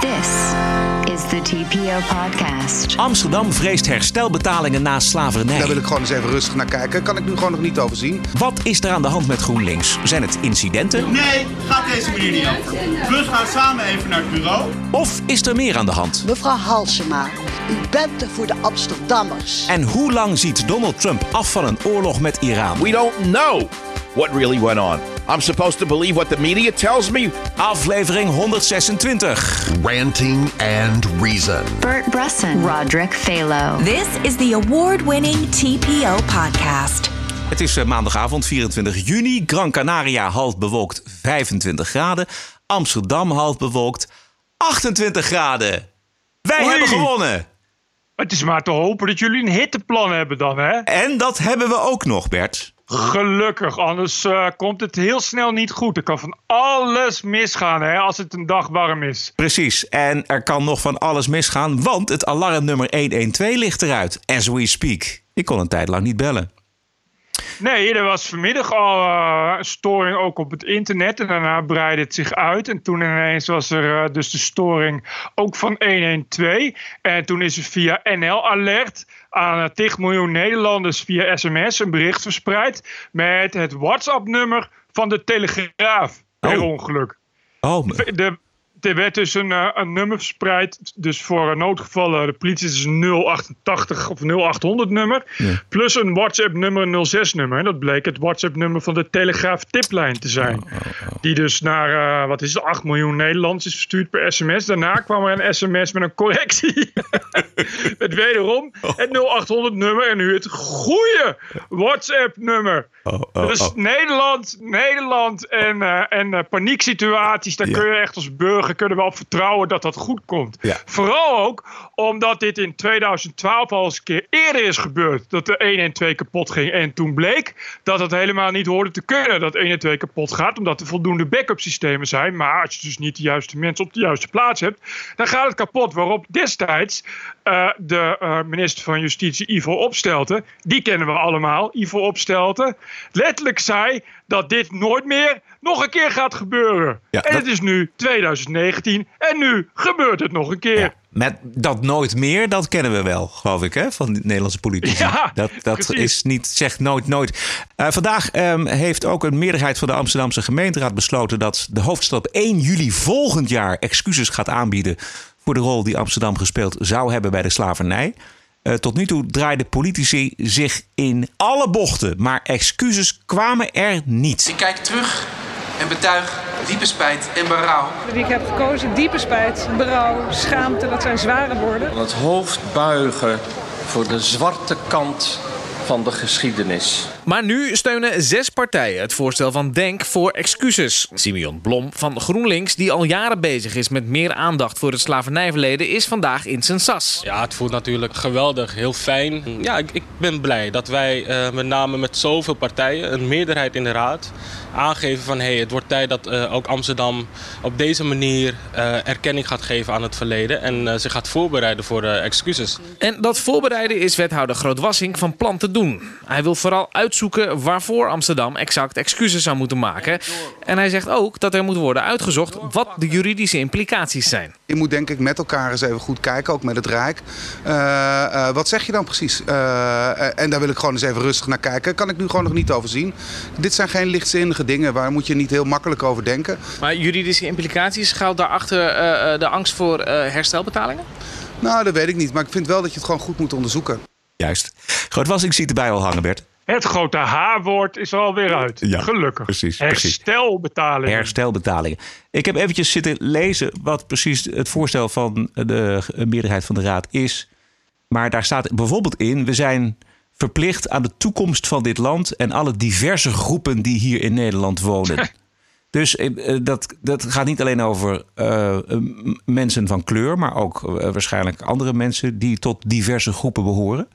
This is the TPO podcast. Amsterdam vreest herstelbetalingen na slavernij. Daar wil ik gewoon eens even rustig naar kijken. Kan ik nu gewoon nog niet overzien. Wat is er aan de hand met GroenLinks? Zijn het incidenten? Nee, gaat deze meneer niet over. We gaan samen even naar het bureau. Of is er meer aan de hand? Mevrouw Halsema, u bent er voor de Amsterdammers. En hoe lang ziet Donald Trump af van een oorlog met Iran? We don't know what really went on. I'm supposed to believe what the media tells me. Aflevering 126. Ranting and Reason. Bert Bresson, Roderick Phalo. This is the award-winning TPO podcast. Het is eh, maandagavond 24 juni. Gran Canaria half bewolkt 25 graden. Amsterdam half bewolkt 28 graden. Wij Oei. hebben gewonnen. Het is maar te hopen dat jullie een hitteplan hebben dan, hè? En dat hebben we ook nog, Bert. Gelukkig, anders eh, komt het heel snel niet goed. Er kan van alles misgaan, hè, als het een dag warm is. Precies. En er kan nog van alles misgaan, want het alarmnummer 112 ligt eruit. As we speak. Ik kon een tijd lang niet bellen. Nee, er was vanmiddag al een storing ook op het internet. En daarna breidde het zich uit. En toen ineens was er eh, dus de storing ook van 112. En toen is er via NL Alert aan uh, 10 miljoen Nederlanders via sms een bericht verspreid. Met het WhatsApp-nummer van de Telegraaf. Per Oh. ongeluk. Oh, De, er werd dus een, eh, een nummer verspreid. Dus voor eh, noodgevallen, de politie is een 088 of 0800 nummer. Plus een WhatsApp nummer 06 nummer. En dat bleek het WhatsApp nummer van de Telegraaf tiplijn te zijn. Die dus naar, eh, wat is het, 8 miljoen Nederlands is verstuurd per sms. Daarna kwam er een sms met een correctie. met wederom het 0800 nummer. En nu het goede WhatsApp nummer. oh, oh, Dus oh. Nederland, Nederland en, eh, en eh, panieksituaties, daar Ja. kun je echt als burger kunnen we op vertrouwen dat dat goed komt. Ja. Vooral ook omdat dit in 2012 al eens een keer eerder is gebeurd. Dat de 1 en 2 kapot ging. En toen bleek dat het helemaal niet hoorde te kunnen dat 1 en 2 kapot gaat. Omdat er voldoende backup systemen zijn. Maar als je dus niet de juiste mensen op de juiste plaats hebt, dan gaat het kapot. Waarop destijds eh, de eh, minister van Justitie, Ivo Opstelten, die kennen we allemaal, Ivo Opstelten, letterlijk zei dat dit nooit meer nog een keer gaat gebeuren. Ja, en dat- het is nu 2019 en nu gebeurt het nog een keer. Ja, met dat nooit meer, dat kennen we wel, geloof ik, hè, van de Nederlandse politici. Ja, dat dat precies. is niet, zegt nooit, nooit. Eh, vandaag ehm, heeft ook een meerderheid van de Amsterdamse gemeenteraad besloten dat de hoofdstad op 1 juli volgend jaar excuses gaat aanbieden voor de rol die Amsterdam gespeeld zou hebben bij de slavernij. Eh, tot nu toe draaiden politici zich in alle bochten, maar excuses kwamen er niet. Ik kijk terug en betuig diepe spijt en berouw. Die ik heb gekozen, diepe spijt, berouw, schaamte, dat zijn zware woorden. Van het hoofd buigen voor de zwarte kant van de geschiedenis. Maar nu steunen zes partijen het voorstel van Denk voor excuses. Simeon Blom van GroenLinks, die al jaren bezig is met meer aandacht voor het slavernijverleden, is vandaag in zijn sas. Ja, het voelt natuurlijk geweldig, heel fijn. Ja, ik, ik ben blij dat wij eh, met name met zoveel partijen, een meerderheid in de raad, aangeven van hey, het wordt tijd dat eh, ook Amsterdam op deze manier eh, erkenning gaat geven aan het verleden en eh, zich gaat voorbereiden voor excuses. En dat voorbereiden is wethouder Grootwassink van plan doen. Hij wil vooral uitzoeken waarvoor Amsterdam exact excuses zou moeten maken. En hij zegt ook dat er moet worden uitgezocht wat de juridische implicaties zijn. Je moet denk ik met elkaar eens even goed kijken, ook met het Rijk. Eh, eh, wat zeg je dan precies? Eh, en daar wil ik gewoon eens even rustig naar kijken. Kan ik nu gewoon nog niet overzien. Dit zijn geen lichtzinnige dingen. Waar moet je niet heel makkelijk over denken. Maar juridische implicaties schuilt daarachter uh, de angst voor uh, herstelbetalingen? Nou, dat weet ik niet. Maar ik vind wel dat je het gewoon goed moet onderzoeken. Juist. Grootwassink ziet erbij al hangen, Bert. Het grote H-woord is er alweer uit. Ja, Gelukkig. precies. Herstelbetalingen. Herstelbetalingen. Ik heb eventjes zitten lezen wat precies het voorstel van de meerderheid van de Raad is. Maar daar staat bijvoorbeeld in: we zijn verplicht aan de toekomst van dit land en alle diverse groepen die hier in Nederland wonen. Dus eh, dat, dat gaat niet alleen over uh, mensen van kleur, maar ook uh, waarschijnlijk andere mensen die tot diverse groepen behoren.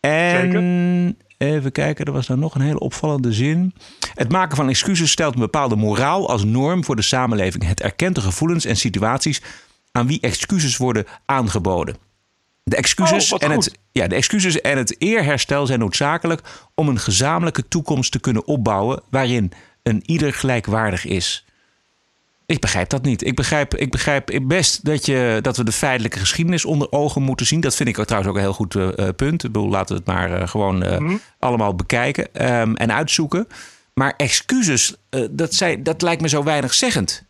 En Zeker. even kijken, er was daar nog een hele opvallende zin. Het maken van excuses stelt een bepaalde moraal als norm voor de samenleving. Het erkent de gevoelens en situaties aan wie excuses worden aangeboden. De excuses, oh, en het, ja, de excuses en het eerherstel zijn noodzakelijk om een gezamenlijke toekomst te kunnen opbouwen waarin een ieder gelijkwaardig is. Ik begrijp dat niet. Ik begrijp, ik begrijp best dat, je, dat we de feitelijke geschiedenis onder ogen moeten zien. Dat vind ik ook trouwens ook een heel goed uh, punt. Ik bedoel, laten we het maar uh, gewoon uh, mm. allemaal bekijken um, en uitzoeken. Maar excuses, dat, zei, dat lijkt me zo weinig zeggend.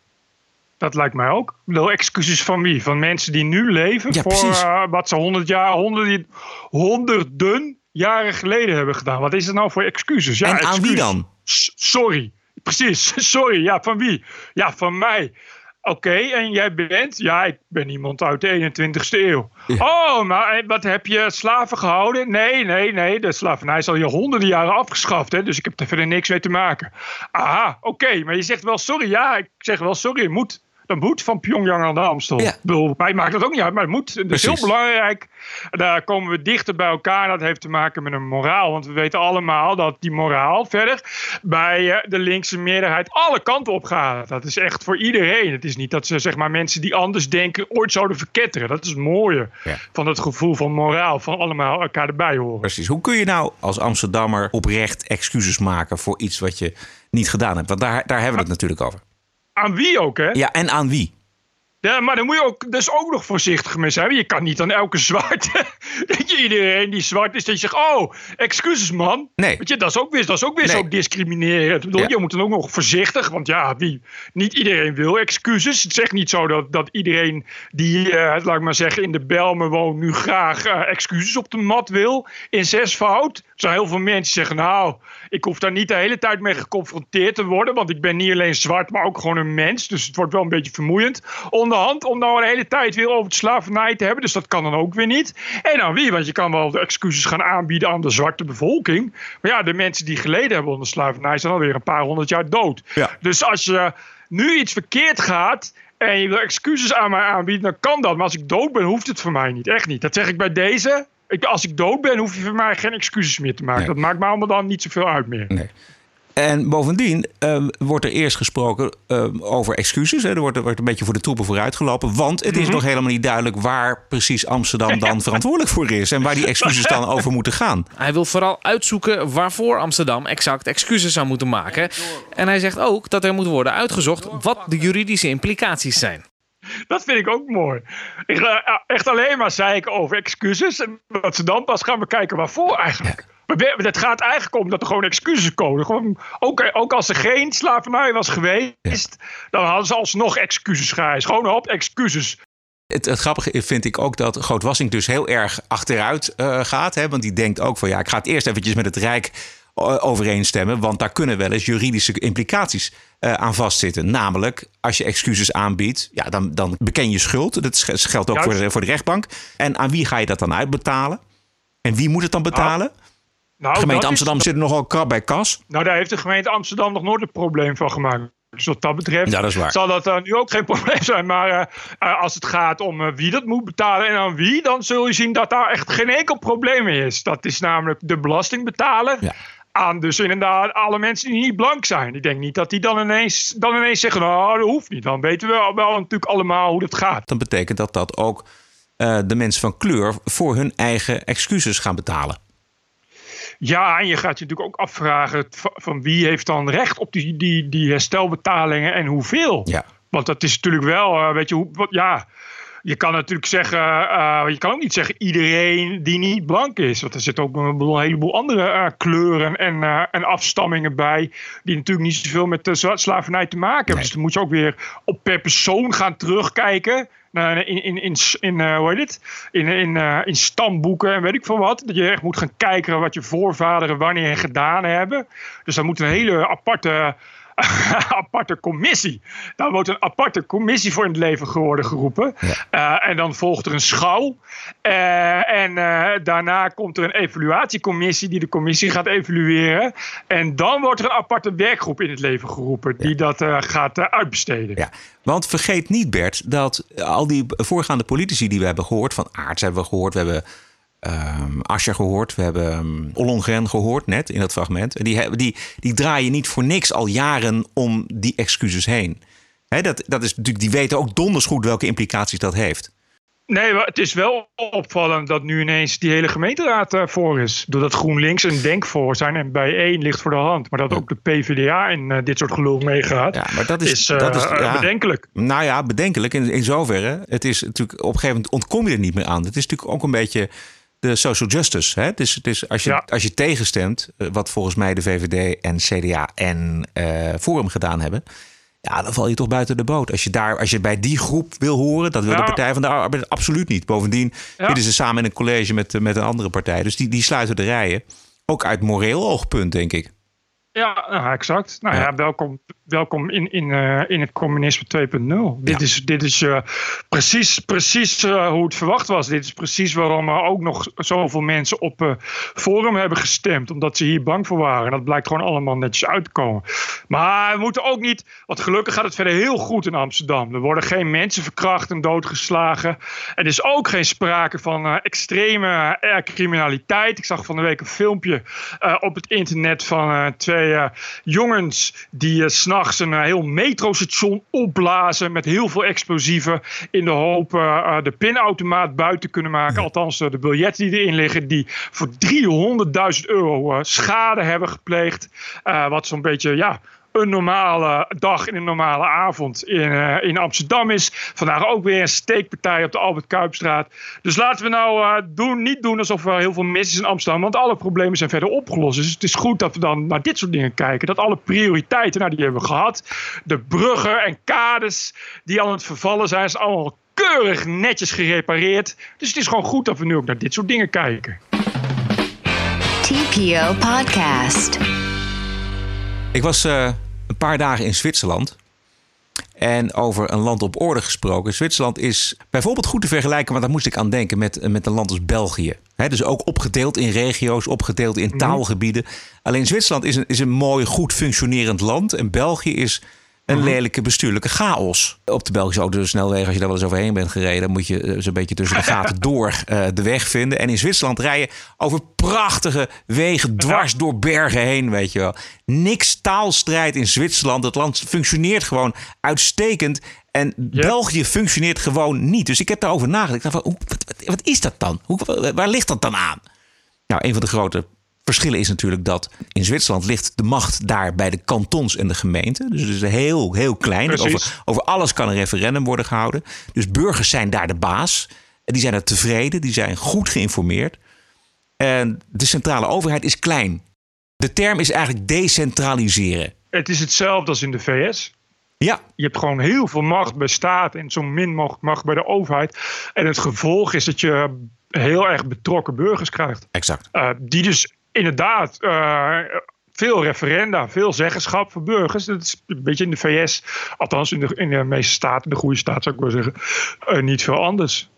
Dat lijkt mij ook. Bedoel, excuses van wie? Van mensen die nu leven ja, voor wat ze honderd jaar, honderden, honderden jaren geleden hebben gedaan. Wat is het nou voor excuses? Ja, en excuses. aan wie dan? S sorry. Precies, sorry. Ja, van wie? Ja, van mij. Oké, en jij bent? Ja, ik ben iemand uit de 21ste eeuw. Ja. Oh, maar wat heb je slaven gehouden? Nee, nee, nee. De slavernij is al je honderden jaren afgeschaft. Hè, dus ik heb er verder niks mee te maken. Aha, oké. maar je zegt wel sorry. Ja, ik zeg wel sorry. Moet dat moet van Pyongyang aan de Amstel. Ja. Bedoel, mij maakt dat ook niet uit, maar het moet. Dat is heel belangrijk. Daar komen we dichter bij elkaar. Dat heeft te maken met een moraal. Want we weten allemaal dat die moraal verder bij eh, de linkse meerderheid alle kanten op gaat. Dat is echt voor iedereen. Het is niet dat ze zeg maar, mensen die anders denken ooit zouden verketteren. Dat is het mooie Ja. van het gevoel van moraal. Van allemaal elkaar erbij horen. Precies. Hoe kun je nou als Amsterdammer oprecht excuses maken voor iets wat je niet gedaan hebt? Want daar, daar hebben we het natuurlijk over. Aan wie ook, hè? Ja, en aan wie? Ja, maar dan moet je ook, dus ook nog voorzichtig mee zijn. Je kan niet aan elke zwarte. dat je iedereen die zwart is, dat je zegt: Oh, excuses man. Nee. Weet je, dat is ook weer, dat is ook weer Nee. zo discriminerend. Ik bedoel, Ja. Je moet dan ook nog voorzichtig, want ja, wie, niet iedereen wil excuses. Het zegt niet zo dat, dat iedereen die, eh, laat ik maar zeggen, in de Belmen woont, nu graag eh, excuses op de mat wil. In zesvoud. Er zijn heel veel mensen die zeggen: Nou, ik hoef daar niet de hele tijd mee geconfronteerd te worden, want ik ben niet alleen zwart, maar ook gewoon een mens. Dus het wordt wel een beetje vermoeiend onderhand om nou een hele tijd weer over de slavernij te hebben. Dus dat kan dan ook weer niet. En aan wie? Want je kan wel de excuses gaan aanbieden aan de zwarte bevolking. Maar ja, de mensen die geleden hebben onder slavernij zijn alweer een paar honderd jaar dood. Ja. Dus als je nu iets verkeerd gaat en je wil excuses aan mij aanbieden, dan kan dat. Maar als ik dood ben, hoeft het voor mij niet. Echt niet. Dat zeg ik bij deze. Ik, als ik dood ben, hoef je voor mij geen excuses meer te maken. Nee. Dat maakt me allemaal dan niet zoveel uit meer. Nee. En bovendien ehm, wordt er eerst gesproken ehm, over excuses. Hè. Er wordt, er wordt een beetje voor de troepen vooruitgelopen. Want het is Mhm. nog helemaal niet duidelijk waar precies Amsterdam dan verantwoordelijk voor is. En waar die excuses dan over moeten gaan. Hij wil vooral uitzoeken waarvoor Amsterdam exact excuses zou moeten maken. En hij zegt ook dat er moet worden uitgezocht wat de juridische implicaties zijn. Dat vind ik ook mooi. Ik, ga echt alleen maar zeiken over excuses. En wat ze dan pas gaan bekijken waarvoor eigenlijk. Maar Het gaat eigenlijk om dat er gewoon excuses komen. Gewoon, ook, ook als er geen slavernij was geweest, dan hadden ze alsnog excuses geëist. Gewoon op excuses. Het, het grappige vind ik ook dat Groot-Wassink dus heel erg achteruit eh, gaat. Hè? Want die denkt ook van ja, ik ga het eerst eventjes met het Rijk overeenstemmen. Want daar kunnen wel eens juridische implicaties eh, aan vastzitten. Namelijk, als je excuses aanbiedt, ja, dan, dan beken je schuld. Dat geldt ook Juist. voor de, voor de rechtbank. En aan wie ga je dat dan uitbetalen? En wie moet het dan betalen? Nou, Gemeente dat is- Amsterdam zit er nogal krap bij kas. Nou, daar heeft de gemeente Amsterdam nog nooit een probleem van gemaakt. Dus wat dat betreft Ja, dat zal dat eh, nu ook geen probleem zijn. Maar eh, als het gaat om wie dat moet betalen en aan wie, dan zul je zien dat daar echt geen enkel probleem mee is. Dat is namelijk de belastingbetaler. Ja. Aan dus inderdaad alle mensen die niet blank zijn. Ik denk niet dat die dan ineens, dan ineens zeggen, nou dat hoeft niet. Dan weten we wel, wel natuurlijk allemaal hoe dat gaat. Dan betekent dat dat ook eh, de mensen van kleur voor hun eigen excuses gaan betalen. Ja, en je gaat je natuurlijk ook afvragen van, van wie heeft dan recht op die, die, die herstelbetalingen en hoeveel. Ja. Want dat is natuurlijk wel, eh, weet je, hoe, wat, ja, je kan natuurlijk zeggen, eh, je kan ook niet zeggen iedereen die niet blank is. Want er zitten ook een, bedoel, een heleboel andere eh, kleuren en, eh, en afstammingen bij, die natuurlijk niet zoveel met de slavernij te maken hebben. Nee. Dus dan moet je ook weer op per persoon gaan terugkijken. in, in, in, in, eh, hoe heet het? In, in, eh, in stamboeken en weet ik veel wat. Dat je echt moet gaan kijken wat je voorvaderen wanneer gedaan hebben. Dus dan moet een hele aparte aparte commissie. Daar wordt een aparte commissie voor in het leven geworden geroepen. Eh, en dan volgt er een schouw. Eh, en eh, daarna komt er een evaluatiecommissie die de commissie gaat evalueren. En dan wordt er een aparte werkgroep in het leven geroepen die dat gaat uitbesteden. Ja, want vergeet niet Bert dat al die voorgaande politici die we hebben gehoord, van Aarts hebben we gehoord, we hebben ehm Asscher gehoord, we hebben um, Ollongren gehoord net in dat fragment. En die, die, die draaien niet voor niks al jaren om die excuses heen. Dat, dat is natuurlijk, die weten ook donders goed welke implicaties dat heeft. Nee, maar het is wel opvallend dat nu ineens die hele gemeenteraad uh, voor is. Doordat GroenLinks een denk voor zijn en bij één ligt voor de hand. Maar dat ook de PvdA in uh, dit soort gelul meegaat, ja, maar dat is, is, uh, dat is ja, bedenkelijk. Nou ja, bedenkelijk in, in zoverre. Het is natuurlijk, op een gegeven moment ontkom je er niet meer aan. Het is natuurlijk ook een beetje de social justice. Hè? Het is, het is als, je, Ja. als je tegenstemt, eh, wat volgens mij de VVD en CDA en eh, Forum gedaan hebben. Ja, dan val je toch buiten de boot. Als je, daar, als je bij die groep wil horen, dat wil de. Partij van de Arbeid absoluut niet. Bovendien Ja. zitten ze samen in een college met, eh, met een andere partij. Dus die, die sluiten de rijen. Ook uit moreel oogpunt, denk ik. Ja, nou, exact. Nou ja, Ja. welkom, welkom in, in, eh, in het communisme 2.0. Dit is, dit is eh, precies, precies eh, hoe het verwacht was. Dit is precies waarom er ook nog zoveel mensen op Forum hebben gestemd. Omdat ze hier bang voor waren. En dat blijkt gewoon allemaal netjes uit te komen. Maar we moeten ook niet... Want gelukkig gaat het verder heel goed in Amsterdam. Er worden geen mensen verkracht en doodgeslagen. Er is ook geen sprake van extreme criminaliteit. Ik zag van de week een filmpje op het internet van twee eh, jongens die eh, s s'nachts een eh, heel metrostation opblazen met heel veel explosieven in de hoop eh, eh, de pinautomaat buiten kunnen maken. Althans, eh, de biljetten die erin liggen, die voor 300.000 euro eh, schade hebben gepleegd. Eh, wat zo'n beetje, ja, een normale dag in een normale avond in, eh, in Amsterdam is. Vandaag ook weer een steekpartij op de Albert Kuipstraat. Dus laten we nou eh, doen, niet doen alsof er heel veel mis is in Amsterdam. Want alle problemen zijn verder opgelost. Dus het is goed dat we dan naar dit soort dingen kijken. Dat alle prioriteiten, nou die hebben we gehad. De bruggen en kades die aan het vervallen zijn, zijn allemaal keurig netjes gerepareerd. Dus het is gewoon goed dat we nu ook naar dit soort dingen kijken. TPO Podcast. Ik was eh, een paar dagen in Zwitserland. En over een land op orde gesproken. Zwitserland is bijvoorbeeld goed te vergelijken, want daar moest ik aan denken, met, met een land als België. Dus ook opgedeeld in regio's, opgedeeld in taalgebieden. Alleen Zwitserland is een, is een mooi, goed functionerend land. En België is een lelijke bestuurlijke chaos. Op de Belgische autosnelwegen, als je daar wel eens overheen bent gereden, moet je eh, zo'n beetje tussen de gaten door eh, de weg vinden. En in Zwitserland rij je over prachtige wegen dwars door bergen heen, weet je wel. Niks taalstrijd in Zwitserland. Het land functioneert gewoon uitstekend. En België functioneert gewoon niet. Dus ik heb daarover nagedacht. Ik dacht van, hoe, wat, wat- wat is dat dan? Hoe, waar ligt dat dan aan? Nou, een van de grote verschillen is natuurlijk dat in Zwitserland ligt de macht daar bij de kantons en de gemeenten. Dus het is heel, heel klein. Precies. Over, over alles kan een referendum worden gehouden. Dus burgers zijn daar de baas. En die zijn er tevreden, die zijn goed geïnformeerd. En de centrale overheid is klein. De term is eigenlijk decentraliseren. Het is hetzelfde als in de VS. Ja. Je hebt gewoon heel veel macht bij staat en zo min mogelijk macht bij de overheid. En het gevolg is dat je heel erg betrokken burgers krijgt. Exact. Eh, die dus inderdaad eh, veel referenda, veel zeggenschap voor burgers. Dat is een beetje in de VS, althans in de, in de meeste staten, de goede staat zou ik wel zeggen, eh, niet veel anders.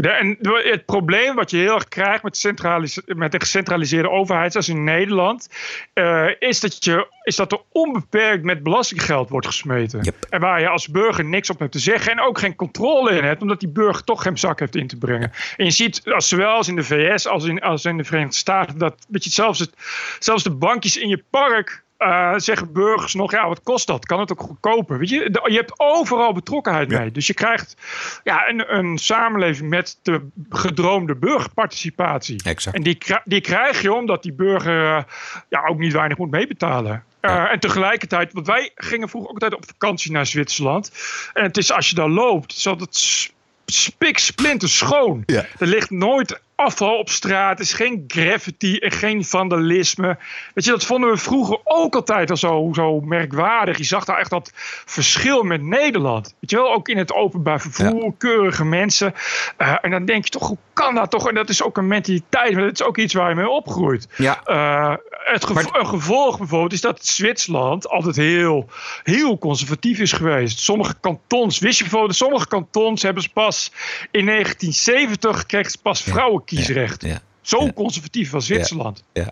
De- en het probleem wat je heel erg krijgt met, centralis- met een gecentraliseerde overheid, zoals in Nederland, eh, is, dat je, is dat er onbeperkt met belastinggeld wordt gesmeten. En waar je als burger niks op hebt te zeggen en ook geen controle in hebt, omdat die burger toch geen zak heeft in te brengen. En je ziet, als, zowel als in de VS als in, als in de Verenigde Staten, dat weet je, zelfs, het, zelfs de bankjes in je park eh, zeggen burgers nog, ja, wat kost dat? Kan het ook goedkoper? Weet je, De- je hebt overal betrokkenheid mee. Dus je krijgt ja, een, een samenleving met de gedroomde burgerparticipatie. Exact. En die, die krijg je omdat die burger eh, ja, ook niet weinig moet meebetalen. Eh, en tegelijkertijd, want wij gingen vroeger ook altijd op vakantie naar Zwitserland. En het is als je daar loopt, is altijd spik splinter schoon. Er ligt nooit afval op straat, is geen graffiti en geen vandalisme. Weet je, dat vonden we vroeger ook altijd al zo, zo merkwaardig. Je zag daar echt dat verschil met Nederland. Weet je wel, ook in het openbaar vervoer, keurige mensen. Eh, en dan denk je toch, hoe kan dat toch? En dat is ook een mentaliteit, maar dat is ook iets waar je mee opgroeit. Ja. Eh, het gevo- een gevolg bijvoorbeeld is dat Zwitserland altijd heel, heel conservatief is geweest. Sommige kantons, wist je bijvoorbeeld, sommige kantons hebben ze pas in 1970 kregen ze pas vrouwenkiesrecht. Zo conservatief was Zwitserland. Ja.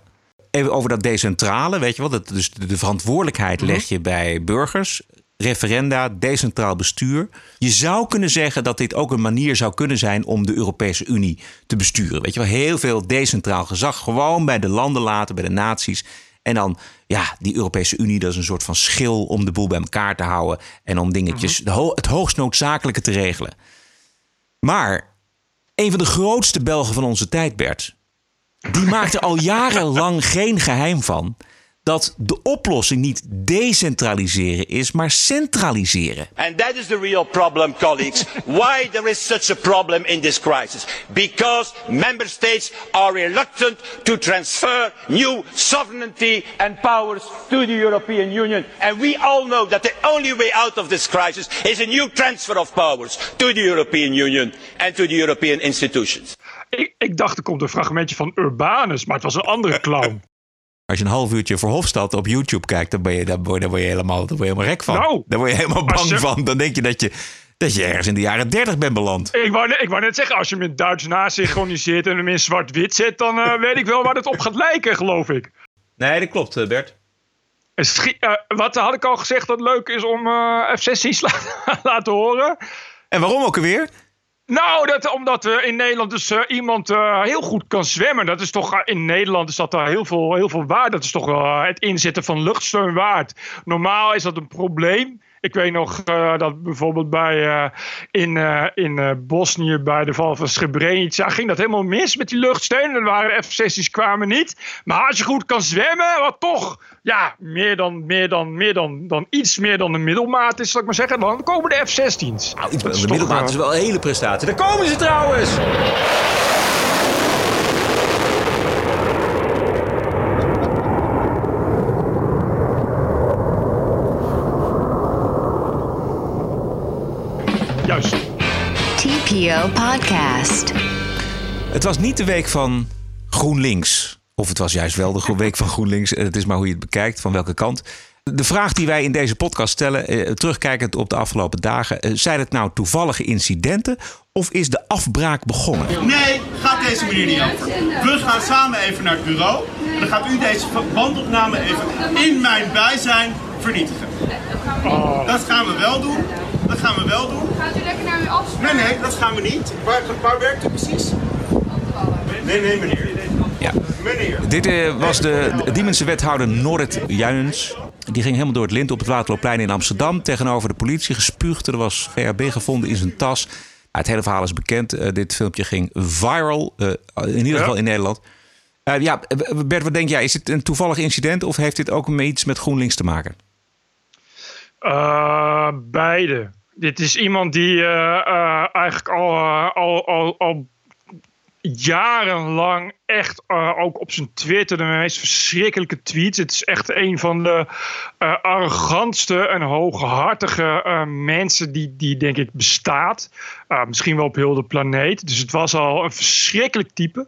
Even over dat decentrale, weet je wel. Dat, dus de, de verantwoordelijkheid Mhm. leg je bij burgers. Referenda, decentraal bestuur. Je zou kunnen zeggen dat dit ook een manier zou kunnen zijn om de Europese Unie te besturen. Weet je wel, heel veel decentraal gezag gewoon bij de landen laten, bij de naties. En dan, ja, die Europese Unie, dat is een soort van schil om de boel bij elkaar te houden. En om dingetjes, ho- het hoogst noodzakelijke te regelen. Maar een van de grootste Belgen van onze tijd, Bert, die maakt er al jarenlang geen geheim van dat de oplossing niet decentraliseren is, maar centraliseren. And that is the real problem, colleagues. Why there is such a problem in this crisis? Because member states are reluctant to transfer new sovereignty and powers to the European Union. And we all know that the only way out of this crisis is a new transfer of powers to the European Union and to the European institutions. Ik, ik dacht er komt een fragmentje van Urbanus, maar het was een andere clown. Als je een half uurtje Verhofstadt op YouTube kijkt, dan ben je, dan word, dan word je, helemaal, dan word je helemaal rek van. Nou, dan word je helemaal bang je- van. Dan denk je dat je, dat je ergens in de jaren 30 bent beland. Ik wou, net- ik wou net zeggen, als je hem in Duits nasynchroniseert en hem in zwart-wit zet, dan eh, weet ik wel waar het op gaat lijken, geloof ik. Nee, dat klopt, eh, Bert. Eh, wat had ik al gezegd dat leuk is om eh F-16's la- laten horen? En waarom ook alweer? Nou, dat, omdat we in Nederland dus eh, iemand eh, heel goed kan zwemmen. Dat is toch, in Nederland is dat daar heel veel, heel veel waard. Dat is toch het inzetten van luchtsteun waard. Normaal is dat een probleem. Ik weet nog eh, dat bijvoorbeeld bij, eh, in, eh, in Bosnië bij de val van Srebrenica ging dat helemaal mis met die luchtsteun. Er waren F-16's kwamen niet. Maar als je goed kan zwemmen, wat toch ja, meer, dan, meer, dan, meer dan, dan iets meer dan een middelmaat is, zal ik maar zeggen. Dan komen de F-16's. Nou, iets de middelmaat is wel een hele prestatie. Daar komen ze trouwens! Podcast. Het was niet de week van GroenLinks. Of het was juist wel de week van GroenLinks. Eh, Het is maar hoe je het bekijkt, van welke kant. De vraag die wij in deze podcast stellen, eh, terugkijkend op de afgelopen dagen... eh, zijn het nou toevallige incidenten of is de afbraak begonnen? Nee, gaat deze manier niet over. We gaan samen even naar het bureau. En dan gaat u deze bandopname even in mijn bijzijn vernietigen. Dat gaan we wel doen. Dat gaan we wel doen. Gaat u lekker naar uw afspraak? Nee, nee, dat gaan we niet. Waar, waar werkt u precies? Nee, nee, meneer. Ja. Meneer. Dit eh, was de Diemense wethouder Norrit Juinens. Die ging helemaal door het lint op het Waterloopplein in Amsterdam. Tegenover de politie gespuugd. Er was GHB gevonden in zijn tas. Het hele verhaal is bekend. Eh, dit filmpje ging viral. eh, in ieder Ja. geval in Nederland. Eh, ja, Bert, wat denk jij? Is dit een toevallig incident of heeft dit ook met iets met GroenLinks te maken? Uh, beide. Dit is iemand die eh, eh, eigenlijk al, al, al, al jarenlang echt eh, ook op zijn Twitter de meest verschrikkelijke tweets. Het is echt een van de eh, arrogantste en hooghartige eh, mensen die, die denk ik bestaat. Misschien wel op heel de planeet. Dus het was al een verschrikkelijk type.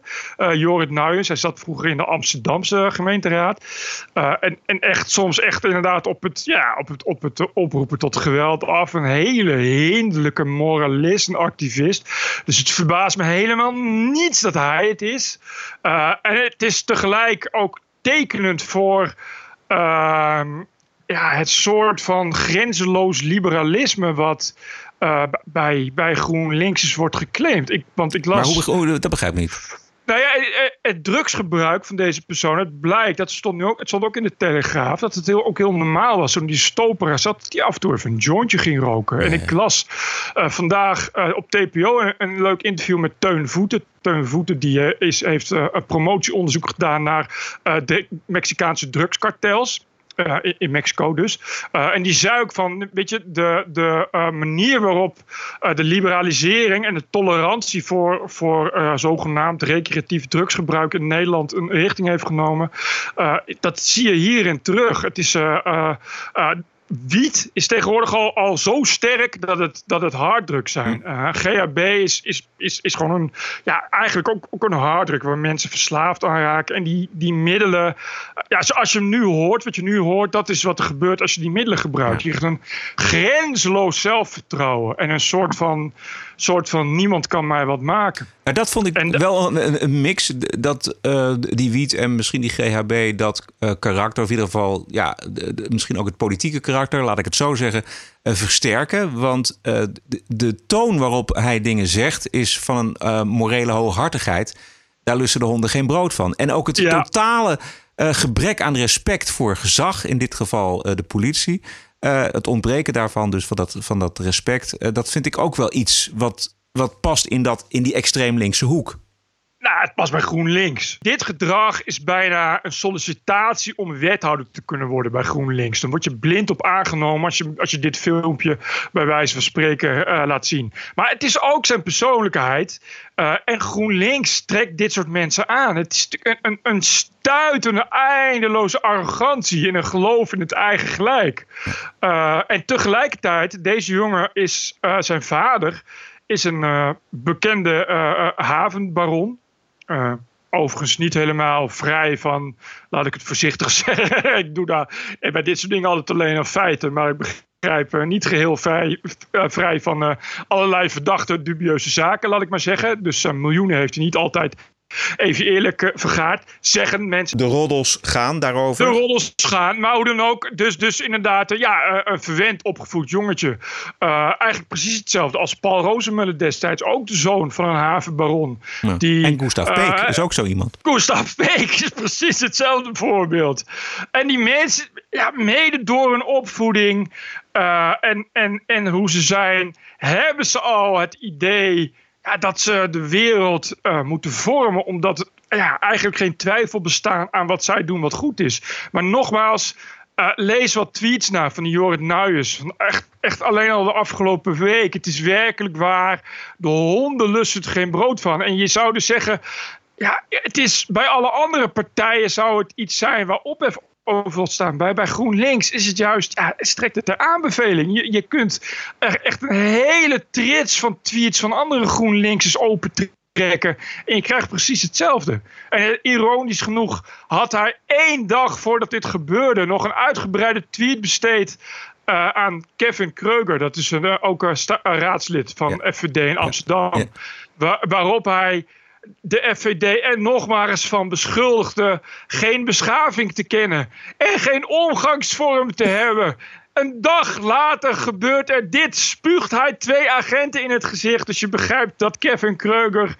Jorrit Nuijens, hij zat vroeger in de Amsterdamse gemeenteraad. En, en echt soms echt inderdaad op het, ja, op, het, op het oproepen tot geweld af. Een hele hinderlijke moralist en activist. Dus het verbaast me helemaal niets dat hij het is. Uh, en het is tegelijk ook tekenend voor uh, ja, het soort van grenzeloos liberalisme wat uh, bij, bij GroenLinks is wordt geclaimd. Ik, want ik las... Maar hoe, hoe, dat begrijp ik niet. Nou ja, het drugsgebruik van deze persoon, het blijkt, dat stond, nu ook, het stond ook in de Telegraaf, dat het heel, ook heel normaal was. Toen die stoper zat, die af en toe even een jointje ging roken. En ik las uh, vandaag uh, op TPO een, een, leuk interview met Teun Voeten. Teun Voeten die, uh, is, heeft een promotieonderzoek gedaan naar de Mexicaanse drugskartels. Uh, in, Mexico dus. Uh, en die zei ook van, weet je, de, de uh, manier waarop de liberalisering en de tolerantie voor, voor zogenaamd recreatief drugsgebruik in Nederland een richting heeft genomen, dat zie je hierin terug. Het is wiet is tegenwoordig al, al zo sterk dat het, dat het harddrugs zijn. Uh, GHB is, is, is, is gewoon een, ja, eigenlijk ook, ook een harddruk waar mensen verslaafd aan raken. En die, die middelen, ja, zoals je hem nu hoort, wat je nu hoort, dat is wat er gebeurt als je die middelen gebruikt. Je krijgt een grenzeloos zelfvertrouwen en een soort van, soort van niemand kan mij wat maken. Dat vond ik en, wel een, een, mix, dat uh, die wiet en misschien die GHB, dat uh, karakter, of in ieder geval, ja, de, de, misschien ook het politieke karakter, laat ik het zo zeggen, uh, versterken. Want de, de, toon waarop hij dingen zegt is van een morele hooghartigheid. Daar lussen de honden geen brood van. En ook het ja. totale gebrek aan respect voor gezag, in dit geval de politie. het ontbreken daarvan, dus van dat, van dat respect, dat vind ik ook wel iets wat wat past in, dat, in die extreem linkse hoek. Nou, het past bij GroenLinks. Dit gedrag is bijna een sollicitatie om wethouder te kunnen worden bij GroenLinks. Dan word je blind op aangenomen als je, als je dit filmpje bij wijze van spreken uh, laat zien. Maar het is ook zijn persoonlijkheid. Uh, en GroenLinks trekt dit soort mensen aan. Het is een, een, een stuitende, eindeloze arrogantie en een geloof in het eigen gelijk. Uh, en tegelijkertijd, deze jongen is zijn vader is een bekende havenbaron. Uh, overigens niet helemaal vrij van, laat ik het voorzichtig zeggen. ik doe daar bij dit soort dingen altijd alleen aan feiten. Maar ik begrijp uh, niet geheel vrij, vrij van allerlei verdachte, dubieuze zaken, laat ik maar zeggen. Dus miljoenen heeft hij niet altijd even eerlijk uh, vergaard, zeggen mensen. De roddels gaan daarover. De roddels gaan, maar hoe dan ook. Dus, dus inderdaad, uh, ja, uh, een verwend opgevoed jongetje. eigenlijk precies hetzelfde als Paul Rozemuller destijds. Ook de zoon van een havenbaron. Ja. Die, en Gustav Peek is ook zo iemand. Gustav Peek is precies hetzelfde voorbeeld. En die mensen, ja, mede door hun opvoeding en, en, en hoe ze zijn, hebben ze al het idee ja, dat ze de wereld uh, moeten vormen, omdat ja, eigenlijk geen twijfel bestaat aan wat zij doen wat goed is. Maar nogmaals, uh, lees wat tweets naar van Jorrit Nuyens. Echt, echt alleen al de afgelopen week. Het is werkelijk waar. De honden lusten er geen brood van. En je zou dus zeggen, ja, het is bij alle andere partijen zou het iets zijn waar ophef overal staan. Bij, bij GroenLinks is het juist, ja, strekt het ter aanbeveling. Je, je kunt er echt een hele trits van tweets van andere GroenLinksers open trekken. En je krijgt precies hetzelfde. En ironisch genoeg had hij één dag voordat dit gebeurde nog een uitgebreide tweet besteed uh, aan Kevin Kreuger. Dat is een, uh, ook een raadslid van ja. FVD in Amsterdam. Ja. Waar, waarop hij de FVD er nog maar eens van beschuldigde geen beschaving te kennen en geen omgangsvorm te hebben. Een dag later gebeurt er dit. Spuugt hij twee agenten in het gezicht. Dus je begrijpt dat Kevin Kreuger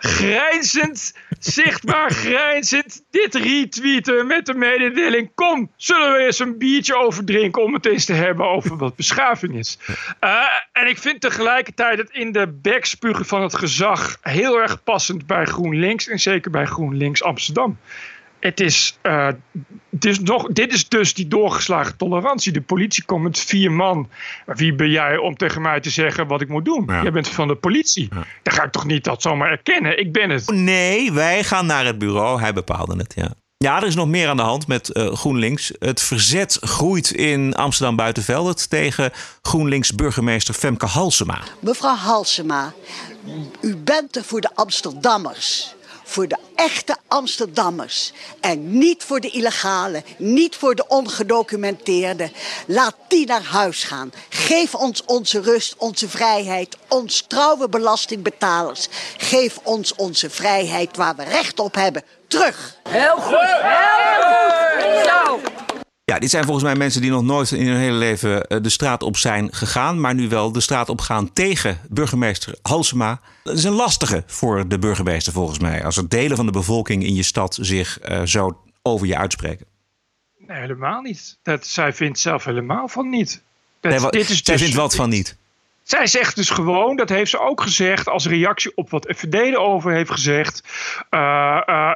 grijnzend, zichtbaar grijnzend, dit retweeten met de mededeling: Kom, zullen we eens een biertje overdrinken om het eens te hebben over wat beschaving is. Uh, en ik vind tegelijkertijd het in de bekspugen van het gezag heel erg passend bij GroenLinks en zeker bij GroenLinks Amsterdam het is, uh, het is nog, dit is dus die doorgeslagen tolerantie. De politie komt met vier man. Wie ben jij om tegen mij te zeggen wat ik moet doen? Ja. Jij bent van de politie. Ja. Dan ga ik toch niet dat zomaar erkennen. Ik ben het. Nee, wij gaan naar het bureau. Hij bepaalde het, ja. Ja, er is nog meer aan de hand met uh, GroenLinks. Het verzet groeit in Amsterdam Buitenveldert tegen GroenLinks burgemeester Femke Halsema. Mevrouw Halsema, u bent er voor de Amsterdammers voor de echte Amsterdammers. En niet voor de illegale, niet voor de ongedocumenteerde. Laat die naar huis gaan. Geef ons onze rust, onze vrijheid, ons trouwe belastingbetalers. Geef ons onze vrijheid waar we recht op hebben. Terug. Heel goed, heel goed. Zo. Ja, dit zijn volgens mij mensen die nog nooit in hun hele leven eh, de straat op zijn gegaan. Maar nu wel de straat op gaan tegen burgemeester Halsema. Dat is een lastige voor de burgemeester volgens mij. Als er delen van de bevolking in je stad zich uh, zo over je uitspreken. Nee, helemaal niet. Dat, zij vindt zelf helemaal van niet. Dat, nee, wat, dit is zij dus, vindt wat van niet. Zij zegt dus gewoon, dat heeft ze ook gezegd als reactie op wat FVD erover heeft gezegd. Uh, uh,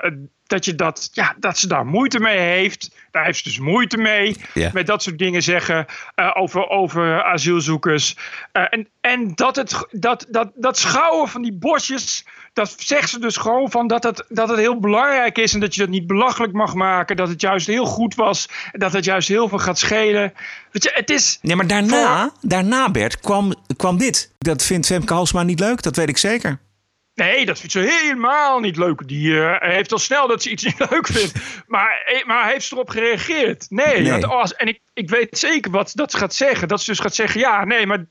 dat, je dat, ja, dat ze daar moeite mee heeft. Daar heeft ze dus moeite mee. Ja. Met dat soort dingen zeggen uh, over, over asielzoekers. Uh, en en dat, het, dat, dat, dat schouwen van die bosjes. Dat zegt ze dus gewoon van dat het, dat het heel belangrijk is. En dat je dat niet belachelijk mag maken. Dat het juist heel goed was. Dat het juist heel veel gaat schelen. Weet je, het is. Nee, maar daarna, daarna Bert, kwam, kwam dit. Dat vindt Femke Halsma niet leuk. Dat weet ik zeker. Nee, dat vindt ze helemaal niet leuk. Die uh, heeft al snel dat ze iets niet leuk vindt. Maar, eh, maar heeft ze erop gereageerd? Nee. nee. Want en ik, ik weet zeker wat dat ze gaat zeggen. Dat ze dus gaat zeggen: ja, nee, maar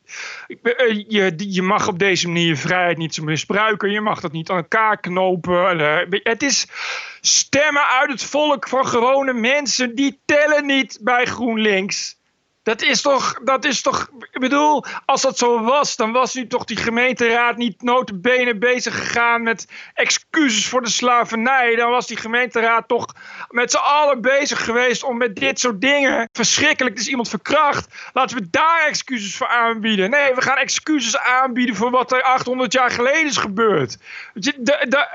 uh, je, je mag op deze manier je vrijheid niet zo misbruiken. Je mag dat niet aan elkaar knopen. Uh, het is stemmen uit het volk van gewone mensen. Die tellen niet bij GroenLinks. Dat is toch, dat is toch, ik bedoel, als dat zo was, dan was nu toch die gemeenteraad niet notabene bezig gegaan met excuses voor de slavernij. Dan was die gemeenteraad toch met z'n allen bezig geweest om met dit soort dingen. Verschrikkelijk, er is iemand verkracht. Laten we daar excuses voor aanbieden. Nee, we gaan excuses aanbieden voor wat er 800 jaar geleden is gebeurd.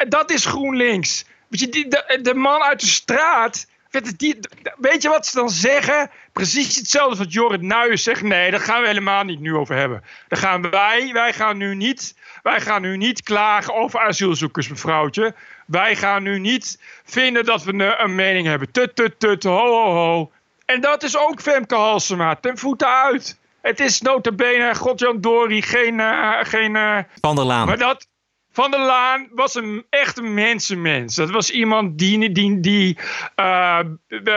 Dat is GroenLinks. Je, de man uit de straat Weet je wat ze dan zeggen? Precies hetzelfde wat Jorrit Nuijs zegt. Nee, daar gaan we helemaal niet nu over hebben. Dan gaan wij, wij gaan nu niet, wij gaan nu niet klagen over asielzoekers, mevrouwtje. Wij gaan nu niet vinden dat we een, een mening hebben. Tut, tut, tut, ho, ho, ho. En dat is ook Femke Halsema, ten voeten uit. Het is notabene Godjan Dori, geen... Uh, geen uh, Van der Laan. Maar dat, van der Laan was een echte mensenmens. Dat was iemand die, die, die uh,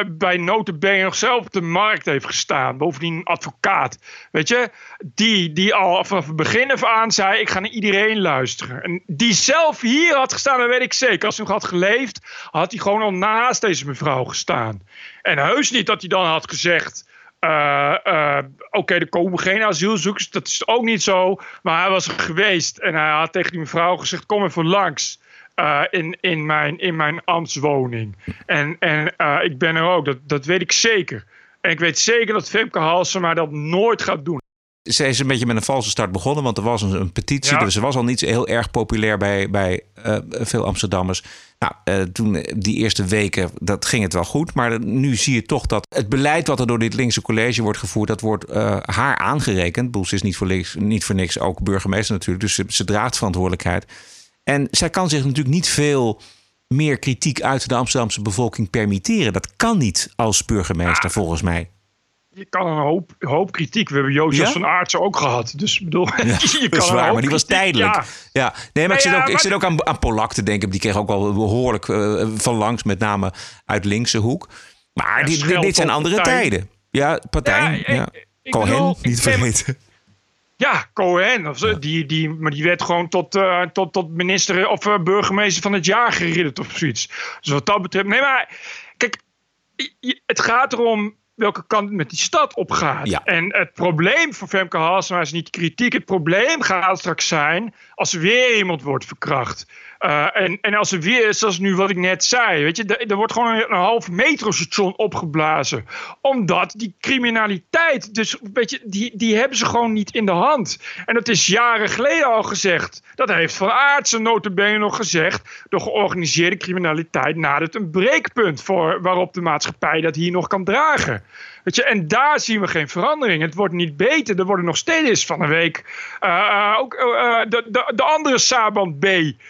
bij notabene nog zelf op de markt heeft gestaan. Bovendien een advocaat. Weet je, die, die al vanaf het begin af aan zei: Ik ga naar iedereen luisteren. En die zelf hier had gestaan, dat weet ik zeker. Als hij nog had geleefd, had hij gewoon al naast deze mevrouw gestaan. En heus niet dat hij dan had gezegd. Uh, uh, Oké, er komen geen asielzoekers, dat is ook niet zo. Maar hij was er geweest en hij had tegen die mevrouw gezegd: Kom even langs. Uh, in, in, mijn, in mijn ambtswoning. En, en ik ben er ook, dat, dat weet ik zeker. En ik weet zeker dat Femke Halsema dat nooit gaat doen. Ze is een beetje met een valse start begonnen, want er was een, een petitie. Ja. Dus ze was al niet heel erg populair bij, bij veel Amsterdammers. Nou, uh, toen die eerste weken, dat ging het wel goed. Maar nu zie je toch dat het beleid wat er door dit linkse college wordt gevoerd, dat wordt uh, haar aangerekend. Boels is niet voor, links, niet voor niks ook burgemeester natuurlijk. Dus ze, ze, draagt verantwoordelijkheid. En zij kan zich natuurlijk niet veel meer kritiek uit de Amsterdamse bevolking permitteren. Dat kan niet als burgemeester, ja. volgens mij je kan een hoop, hoop kritiek. We hebben Jozef ja? van Aartsen ook gehad. Dus bedoel, ja, je kan waar, maar die was tijdelijk. Ja, ja. nee, maar ik zit ook, ik zit ook aan, aan Polak te denken. Die kreeg ook wel behoorlijk uh, van langs, met name uit linkse hoek. Maar dit zijn andere partij. tijden. Ja, partij. Ja, ik, ik Cohen, bedoel, niet vergeten. Ja, Cohen. Of, die, die, maar die werd gewoon tot, uh, tot, tot minister of uh, burgemeester van het jaar geridderd of zoiets. Dus wat dat betreft. Nee, maar kijk, het gaat erom welke kant het met die stad op gaat. Ja. En het probleem voor Femke Halsema is niet kritiek. Het probleem gaat straks zijn als er weer iemand wordt verkracht. Uh, en, en als er weer is, zoals nu wat ik net zei, weet je, er, wordt gewoon een, een half metrostation opgeblazen. Omdat die criminaliteit, dus weet je, die, die hebben ze gewoon niet in de hand. En dat is jaren geleden al gezegd. Dat heeft Van Aartsen notabene nog gezegd. De georganiseerde criminaliteit nadert een breekpunt voor waarop de maatschappij dat hier nog kan dragen. Je, en daar zien we geen verandering. Het wordt niet beter. Er worden nog steeds van een week uh, uh, ook uh, de, de, de, andere Saban B,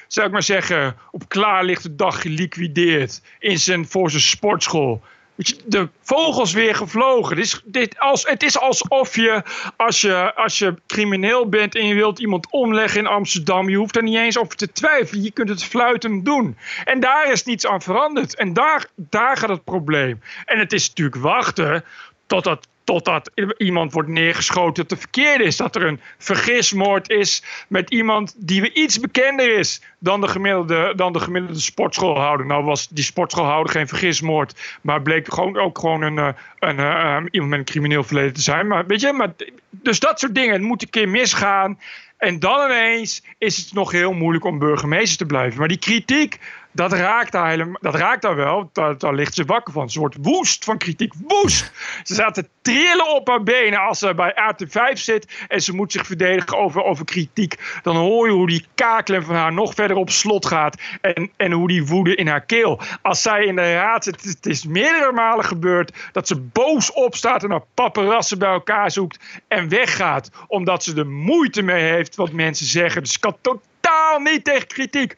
zou ik maar zeggen, op klaarlichte dag geliquideerd in zijn, voor zijn sportschool. De vogels weer gevlogen. Het is, dit als, het is alsof je als, je, als je crimineel bent en je wilt iemand omleggen in Amsterdam, je hoeft er niet eens over te twijfelen. Je kunt het fluitend doen. En daar is niets aan veranderd. En daar, daar gaat het probleem. En het is natuurlijk wachten totdat totdat iemand wordt neergeschoten dat de verkeerde is. Dat er een vergismoord is met iemand die weer iets bekender is dan de gemiddelde, dan de gemiddelde sportschoolhouder. Nou was die sportschoolhouder geen vergismoord, maar bleek gewoon ook gewoon een, een, een, een iemand met een crimineel verleden te zijn. Maar weet je, maar, dus dat soort dingen. Het moet een keer misgaan. En dan ineens is het nog heel moeilijk om burgemeester te blijven. Maar die kritiek, dat raakt daar, helemaal, dat raakt daar wel. Daar, daar ligt ze wakker van. Ze wordt woest van kritiek. Woest! Ze zaten trillen op haar benen als ze bij AT5 zit. En ze moet zich verdedigen over, over kritiek. Dan hoor je hoe die kakelem van haar nog verder op slot gaat. En, en hoe die woede in haar keel. Als zij in de raad zit. Het is meerdere malen gebeurd dat ze boos opstaat. En haar paparazzen bij elkaar zoekt. En weggaat. Omdat ze er moeite mee heeft wat mensen zeggen. Dus kan totaal niet tegen kritiek.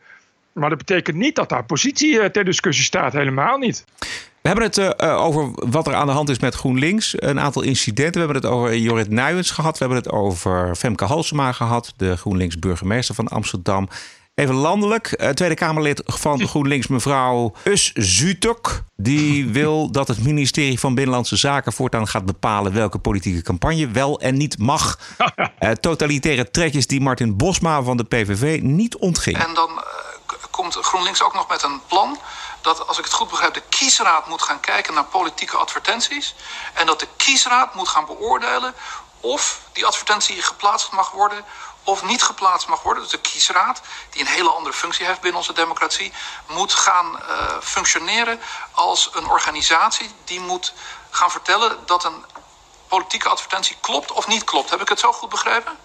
Maar dat betekent niet dat haar positie uh, ter discussie staat. Helemaal niet. We hebben het uh, over wat er aan de hand is met GroenLinks. Een aantal incidenten. We hebben het over Jorrit Nuyens gehad. We hebben het over Femke Halsema gehad. De GroenLinks burgemeester van Amsterdam. Even landelijk. Uh, Tweede Kamerlid van GroenLinks, mevrouw Us Zutok. Die wil dat het ministerie van Binnenlandse Zaken voortaan gaat bepalen welke politieke campagne wel en niet mag. Uh, totalitaire trekjes die Martin Bosma van de PVV niet ontging. En dan komt GroenLinks ook nog met een plan dat, als ik het goed begrijp, de kiesraad moet gaan kijken naar politieke advertenties. En dat de kiesraad moet gaan beoordelen of die advertentie geplaatst mag worden of niet geplaatst mag worden. Dus de kiesraad, die een hele andere functie heeft binnen onze democratie, moet gaan uh, functioneren als een organisatie die moet gaan vertellen dat een politieke advertentie klopt of niet klopt. Heb ik het zo goed begrepen?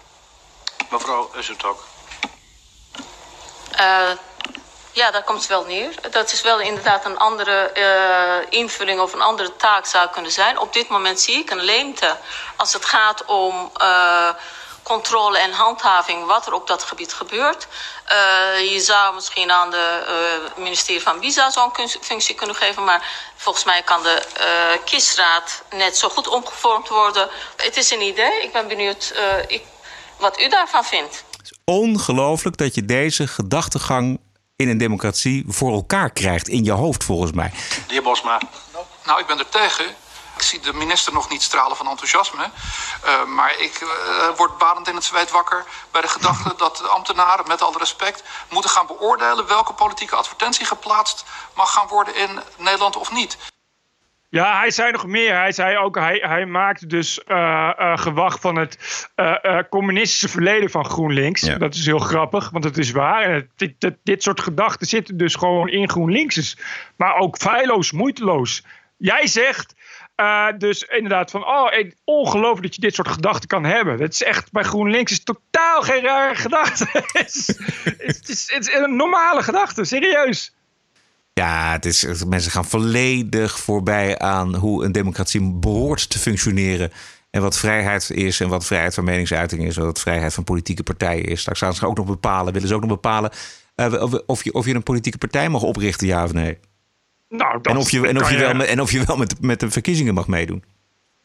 Mevrouw Ussertok. Uh, ja, daar komt het wel neer. Dat is wel inderdaad een andere uh, invulling of een andere taak zou kunnen zijn. Op dit moment zie ik een leemte als het gaat om uh, controle en handhaving wat er op dat gebied gebeurt. Uh, je zou misschien aan de ministerie van Visa zo'n functie kunnen geven, maar volgens mij kan de kiesraad net zo goed omgevormd worden. Het is een idee. Ik ben benieuwd ik, wat u daarvan vindt. Het is ongelooflijk dat je deze gedachtegang in een democratie voor elkaar krijgt. In je hoofd, volgens mij. De heer Bosma. Nou, ik ben er tegen. Ik zie de minister nog niet stralen van enthousiasme. Uh, maar ik uh, word badend in het zweet wakker bij de gedachte dat de ambtenaren, met alle respect, moeten gaan beoordelen welke politieke advertentie geplaatst mag gaan worden in Nederland of niet. Ja, hij zei nog meer. Hij zei ook, hij, hij maakte dus uh, uh, gewacht van het uh, communistische verleden van GroenLinks. Ja. Dat is heel grappig, want het is waar. En dit, dit, dit, soort gedachten zitten dus gewoon in GroenLinks. Maar ook feilloos, moeiteloos. Jij zegt dus inderdaad van, oh, ongelooflijk dat je dit soort gedachten kan hebben. Dat is echt, bij GroenLinks is totaal geen rare gedachte. het, is, het, is, het is een normale gedachte, serieus. Ja, het is, mensen gaan volledig voorbij aan hoe een democratie behoort te functioneren. En wat vrijheid is en wat vrijheid van meningsuiting is. En wat vrijheid van politieke partijen is. Straks gaan ze ook nog bepalen, willen ze ook nog bepalen uh, of, je, of je een politieke partij mag oprichten, ja of nee. Nou, en of je, en of je, wel, met, en of je wel met, met de verkiezingen mag meedoen.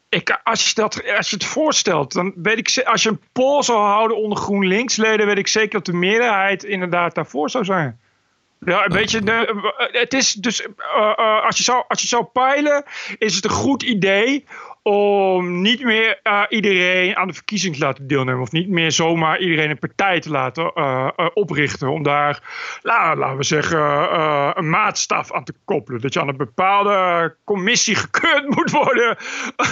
Ik, als, je dat, als je het voorstelt, dan weet ik, als je een poll zou houden onder GroenLinks-leden, weet ik zeker dat de meerderheid inderdaad daarvoor zou zijn. Ja, een beetje. De, het is dus. Uh, uh, als, je zou, als je zou peilen, is het een goed idee om niet meer iedereen aan de verkiezing te laten deelnemen. Of niet meer zomaar iedereen een partij te laten oprichten. Om daar, nou, laten we zeggen, een maatstaf aan te koppelen. Dat je aan een bepaalde commissie gekeurd moet worden.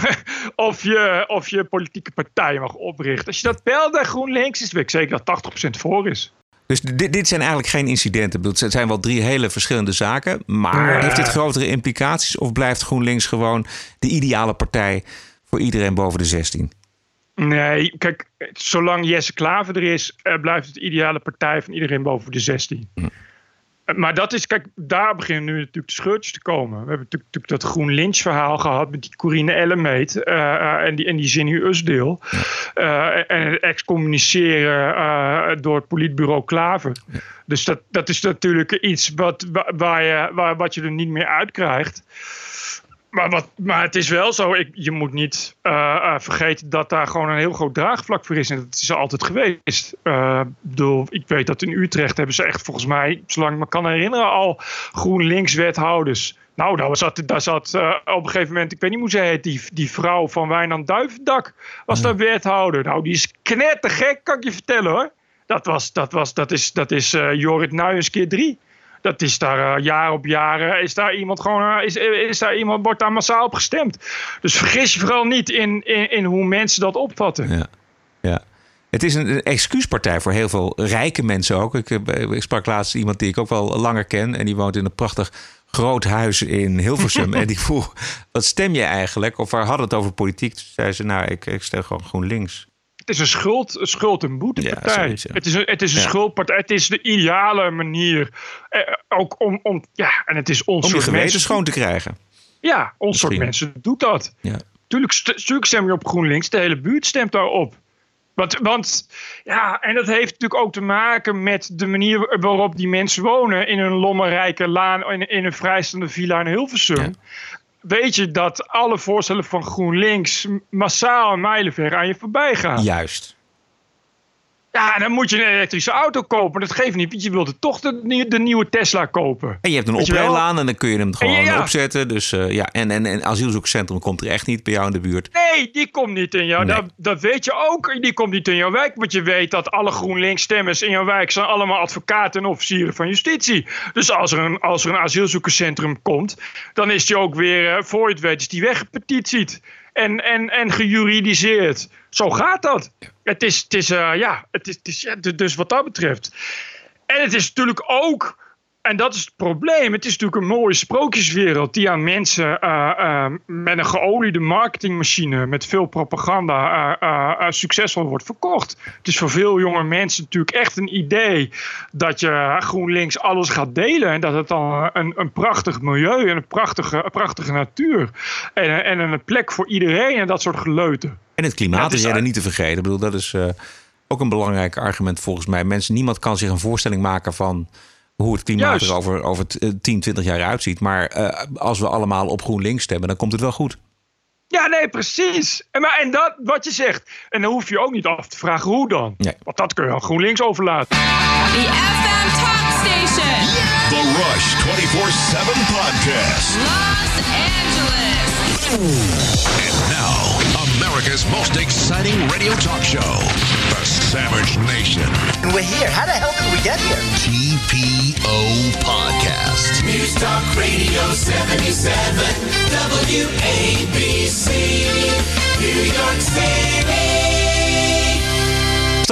of, je, of je politieke partij mag oprichten. Als je dat peilt bij GroenLinks, is het zeker dat 80% voor is. Dus dit, dit zijn eigenlijk geen incidenten. Het zijn wel drie hele verschillende zaken. Maar ja. heeft dit grotere implicaties? Of blijft GroenLinks gewoon de ideale partij voor iedereen boven de 16? Nee, kijk, zolang Jesse Klaver er is, blijft het de ideale partij van iedereen boven de 16. Hm. Maar dat is, kijk, daar beginnen nu natuurlijk de scheurtjes te komen. We hebben natuurlijk dat GroenLinks-verhaal gehad met die Corine Ellemeet uh, en die, en die Zinnie Usdeel. Uh, en het excommuniceren door het politbureau Klaver. Dus dat, dat is natuurlijk iets wat, waar je, waar, wat je er niet meer uitkrijgt. Maar, wat, maar het is wel zo, ik, je moet niet uh, uh, vergeten dat daar gewoon een heel groot draagvlak voor is. En dat is er altijd geweest. Uh, bedoel, ik weet dat in Utrecht hebben ze echt volgens mij, zolang ik me kan herinneren, al GroenLinks wethouders. Nou, daar zat, daar zat op een gegeven moment, ik weet niet hoe ze heet, die, die vrouw van Wijnand Duivendak was daar wethouder. Nou, die is knettergek, kan ik je vertellen hoor. Dat, was, dat, was, dat is, dat is Jorrit Nuyens keer drie. Dat is daar uh, jaar op jaar is daar iemand gewoon uh, is, is daar iemand wordt daar massaal op gestemd. Dus vergis je vooral niet in, in, in hoe mensen dat opvatten. Ja. ja. Het is een excuuspartij voor heel veel rijke mensen ook. Ik, ik sprak laatst iemand die ik ook wel langer ken en die woont in een prachtig groot huis in Hilversum. en die vroeg, wat stem je eigenlijk? Of waar hadden het over politiek? Toen zei ze, nou, ik, ik stem gewoon GroenLinks. Het is een schuld, een schuld- en boetepartij. Ja, het is een, het is een ja. schuldpartij. Het is de ideale manier. Eh, ook om, om, ja, en het is ons om je mensen schoon te krijgen. Ja, ons soort mensen doet dat. Ja. Tuurlijk, st stem je op GroenLinks. De hele buurt stemt daarop. Want, want ja, en dat heeft natuurlijk ook te maken met de manier waarop die mensen wonen in een lommerrijke laan, in, in een vrijstaande villa in Hilversum. Ja weet je dat alle voorstellen van GroenLinks massaal en mijlenver aan je voorbij gaan. Juist. Ja, dan moet je een elektrische auto kopen. Dat geeft niet, want je wilt toch de, de nieuwe Tesla kopen. En je hebt een oprijlaan en dan kun je hem gewoon En ja, ja. opzetten. Dus eh, ja, en, en, en asielzoekerscentrum komt er echt niet bij jou in de buurt. Nee, die komt niet in jou. Nee. Dat, dat weet je ook. Die komt niet in jouw wijk. Want je weet dat alle GroenLinks-stemmers in jouw wijk zijn allemaal advocaten en officieren van justitie. Dus als er een, als er een asielzoekerscentrum komt, dan is die ook weer, eh, voor je het weet, is die weggepetitied. En, en, en gejuridiseerd. Zo gaat dat. Het is, het is eh, ja, het is, het is ja, dus wat dat betreft. En het is natuurlijk ook, en dat is het probleem, het is natuurlijk een mooie sprookjeswereld die aan mensen eh, eh, met een geoliede marketingmachine, met veel propaganda, eh, succesvol wordt verkocht. Het is voor veel jonge mensen natuurlijk echt een idee dat je GroenLinks alles gaat delen en dat het dan een, een prachtig milieu en een prachtige, een prachtige natuur en, en een plek voor iedereen en dat soort geleuten. En het klimaat Ja, het is is er niet te vergeten. Ik bedoel, dat is eh, ook een belangrijk argument volgens mij. Mensen, niemand kan zich een voorstelling maken van hoe het klimaat Juist. er over, over t- eh, 10, 20 jaar uitziet. Maar eh, als we allemaal op GroenLinks stemmen, dan komt het wel goed. Ja, nee, precies. En, maar, en dat, wat je zegt. En dan hoef je ook niet af te vragen hoe dan. Want dat kun je aan GroenLinks overlaten. The FM Talk Station. The Rush 24-7 podcast. Los Angeles. And now, America's most exciting radio talk show, The Savage Nation. And we're here. How the hell did we get here? TPO Podcast. News Talk Radio 77. WABC. New York City.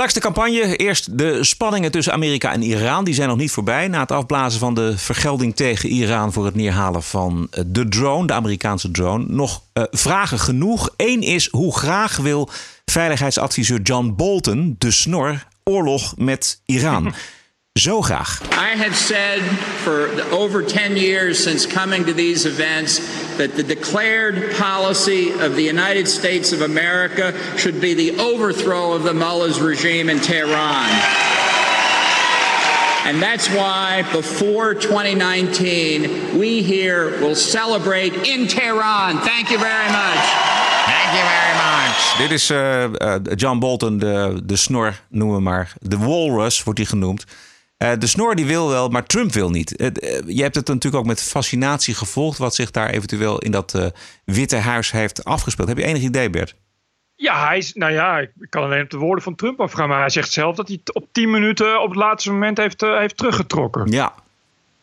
Straks de campagne. Eerst de spanningen tussen Amerika en Iran. Die zijn nog niet voorbij. Na het afblazen van de vergelding tegen Iran voor het neerhalen van eh, de drone, de Amerikaanse drone. Nog eh, vragen genoeg. Eén is hoe graag wil veiligheidsadviseur John Bolton, de snor, oorlog met Iran. Zo graag. I have said for the, over 10 years since coming to these events that the declared policy of the United States of America should be the overthrow of the mullahs regime in Tehran. And that's why before 2019, we here will celebrate in Tehran. Thank you very much. Thank you very much. Dit is eh, eh, John Bolton, de, de snor, noemen we maar. De walrus wordt hij genoemd. Eh, de snor die wil wel, maar Trump wil niet. Het, eh, je hebt het natuurlijk ook met fascinatie gevolgd... wat zich daar eventueel in dat eh, Witte Huis heeft afgespeeld. Heb je enig idee, Bert? Ja, hij is, nou ja, ik kan alleen op de woorden van Trump afgaan. Maar hij zegt zelf dat hij het op 10 minuten op het laatste moment heeft, eh, heeft teruggetrokken. Ja.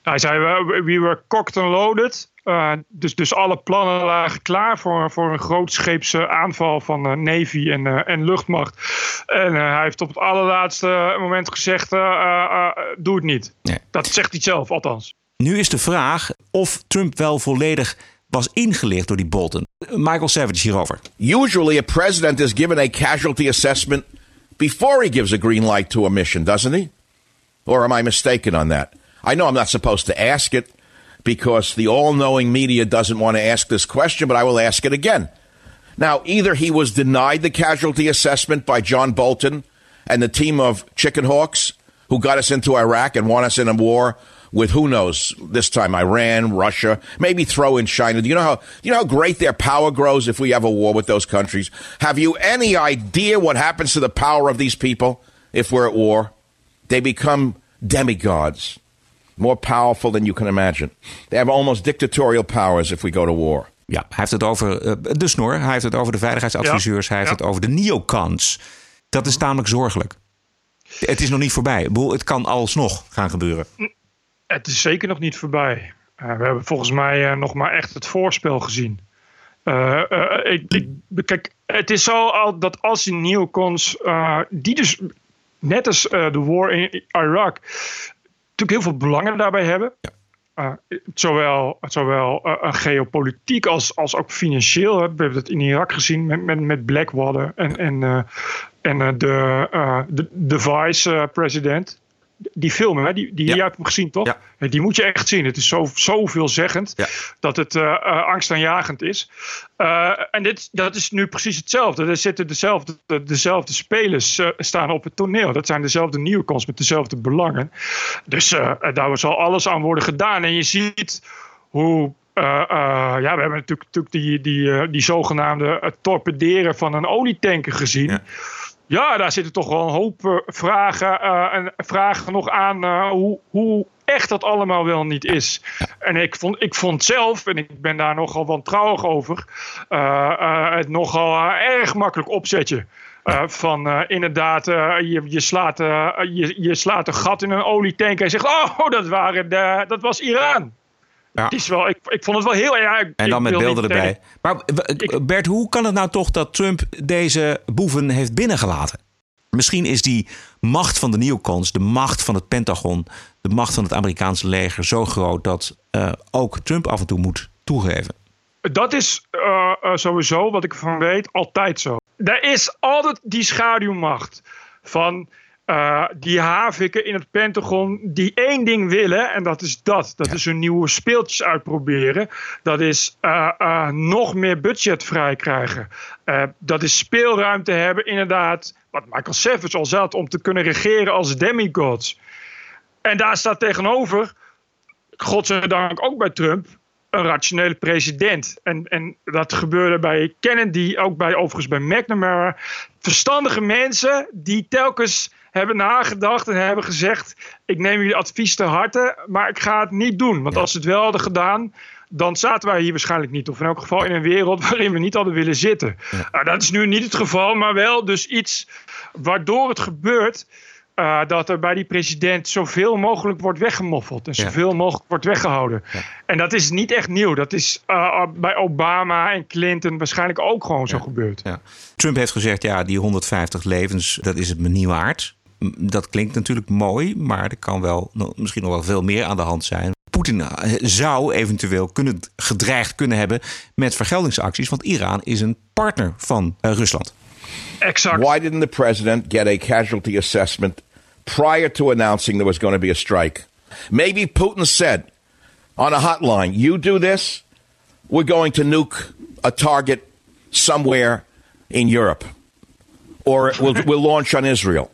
Hij zei, we, we were cocked and loaded. Eh, dus, dus alle plannen lagen klaar voor, voor een grootscheepse aanval van eh, Navy en, eh, en luchtmacht. En eh, hij heeft op het allerlaatste moment gezegd, eh, eh, eh, doe het niet. Dat zegt hij zelf, althans. Nu is de vraag of Trump wel volledig was ingelicht door die Bolton. Michael Savage hierover. Usually, a president is given a casualty assessment before he gives a green light to a mission, doesn't he? Or am I mistaken on that? I know I'm not supposed to ask it because the all knowing media doesn't want to ask this question, but I will ask it again. Now, either he was denied the casualty assessment by John Bolton and the team of chicken hawks who got us into Iraq and want us in a war with who knows this time Iran, Russia, maybe throw in China. Do you know how you know how great their power grows if we have a war with those countries? Have you any idea what happens to the power of these people if we're at war? They become demigods, more powerful than you can imagine. They have almost dictatorial powers if we go to war. Ja, hij heeft het over eh, de snor, hij heeft het over de veiligheidsadviseurs, hij heeft het over de neocons. Dat is tamelijk zorgelijk. Het is nog niet voorbij. Ik bedoel, Het kan alsnog gaan gebeuren. Het is zeker nog niet voorbij. Eh, we hebben volgens mij eh, nog maar echt het voorspel gezien. Eh, eh, ik, ik, kijk, het is zo al dat als die neocons, eh, die dus net als eh, de war in Irak, natuurlijk heel veel belangen daarbij hebben. Eh, zowel zowel eh, geopolitiek als, als ook financieel. Hè. We hebben het in Irak gezien met, met, met Blackwater en, en, en de, de, de vice-president. Die film, hè, die, die jij hebt gezien, toch? Die moet je echt zien. Het is zo, zo veelzeggend dat het eh, angstaanjagend is. Eh, en dit, dat is nu precies hetzelfde. Er zitten dezelfde, dezelfde spelers staan op het toneel. Dat zijn dezelfde nieuwkomers met dezelfde belangen. Dus daar zal alles aan worden gedaan. En je ziet hoe. ja, we hebben natuurlijk, natuurlijk die, die, die zogenaamde torpederen van een olietanker gezien. Ja, daar zitten toch wel een hoop eh, vragen, eh, en vragen nog aan eh, hoe, hoe echt dat allemaal wel niet is. En ik vond, ik vond zelf, en ik ben daar nogal wantrouwig over, het nogal erg makkelijk opzetje. Van inderdaad, je, je, slaat, je, je slaat een gat in een olietank en zegt: Oh, dat, waren de, dat was Iran. Ja. Het is wel, ik, ik vond het wel heel erg. En dan met beelden erbij. Maar Bert, hoe kan het nou toch dat Trump deze boeven heeft binnengelaten? Misschien is die macht van de neocons, de macht van het Pentagon, de macht van het Amerikaanse leger zo groot dat eh, ook Trump af en toe moet toegeven. Dat is eh, eh, sowieso, wat ik ervan weet, altijd zo. Er is altijd die schaduwmacht van eh, die haviken in het Pentagon die één ding willen en dat is dat. Dat is hun nieuwe speeltjes uitproberen. Dat is eh, eh, nog meer budget vrij krijgen. Dat is speelruimte hebben inderdaad, wat Michael Savage al zat, om te kunnen regeren als demigods. En daar staat tegenover, godzijdank ook bij Trump, een rationele president. En, en dat gebeurde bij Kennedy, ook bij, overigens bij McNamara. Verstandige mensen die telkens hebben nagedacht en hebben gezegd... ik neem jullie advies te harte, maar ik ga het niet doen. Want als ze het wel hadden gedaan, dan zaten wij hier waarschijnlijk niet. Of in elk geval in een wereld waarin we niet hadden willen zitten. Nou, dat is nu niet het geval, maar wel dus iets waardoor het gebeurt... eh, dat er bij die president zoveel mogelijk wordt weggemoffeld en Ja. zoveel mogelijk wordt weggehouden. En dat is niet echt nieuw. Dat is eh, bij Obama en Clinton waarschijnlijk ook gewoon zo gebeurd. Ja. Trump heeft gezegd, ja, die 150 levens, dat is het me niet waard. Dat klinkt natuurlijk mooi, maar er kan wel misschien nog wel veel meer aan de hand zijn. Poetin eh, zou eventueel kunnen, gedreigd kunnen hebben met vergeldingsacties, want Iran is een partner van eh, Rusland. Exact. Why didn't the president get a casualty assessment prior to announcing there was going to be a strike? Maybe Putin said on a hotline, "You do this, we're going to nuke a target somewhere in Europe, or we'll, we'll launch on Israel,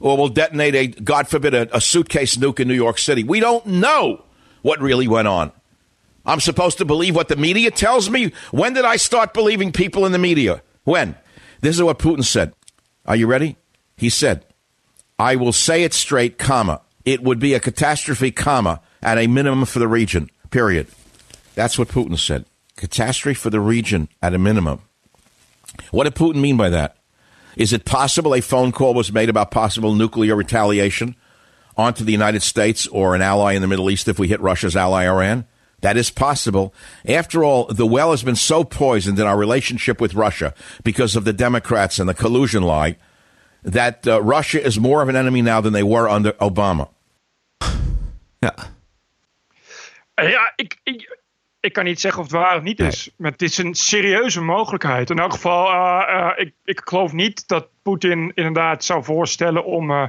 or we'll detonate a, God forbid, a, a suitcase nuke in New York City." We don't know what really went on. I'm supposed to believe what the media tells me? When did I start believing people in the media? When? This is what Putin said. Are you ready? He said, I will say it straight, comma. It would be a catastrophe, comma, at a minimum for the region, period. That's what Putin said. Catastrophe for the region at a minimum. What did Putin mean by that? Is it possible a phone call was made about possible nuclear retaliation onto the United States or an ally in the Middle East if we hit Russia's ally Iran? That is possible. After all, the well has been so poisoned in our relationship with Russia because of the Democrats and the collusion lie that uh, Russia is more of an enemy now than they were under Obama. Ja. Eh, Ja, ik, kan niet zeggen of het waar of niet is. Maar het is een serieuze mogelijkheid. In elk geval, eh, eh, ik, ik geloof niet dat Poetin inderdaad zou voorstellen om, eh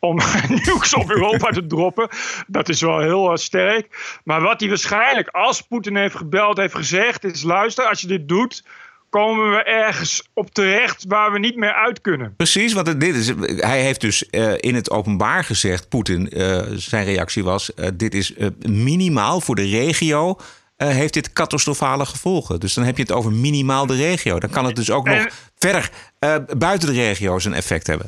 om nukes op Europa te droppen. Dat is wel heel sterk. Maar wat hij waarschijnlijk, als Poetin heeft gebeld, heeft gezegd, is: luister, als je dit doet, komen we ergens op terecht waar we niet meer uit kunnen. Precies, want het- dit is, hij heeft dus in het openbaar gezegd, Poetin, zijn reactie was: dit is minimaal voor de regio. Eh, heeft dit catastrofale gevolgen. Dus dan heb je het over minimaal de regio. Dan kan het dus ook nog En- verder eh, buiten de regio zijn effect hebben.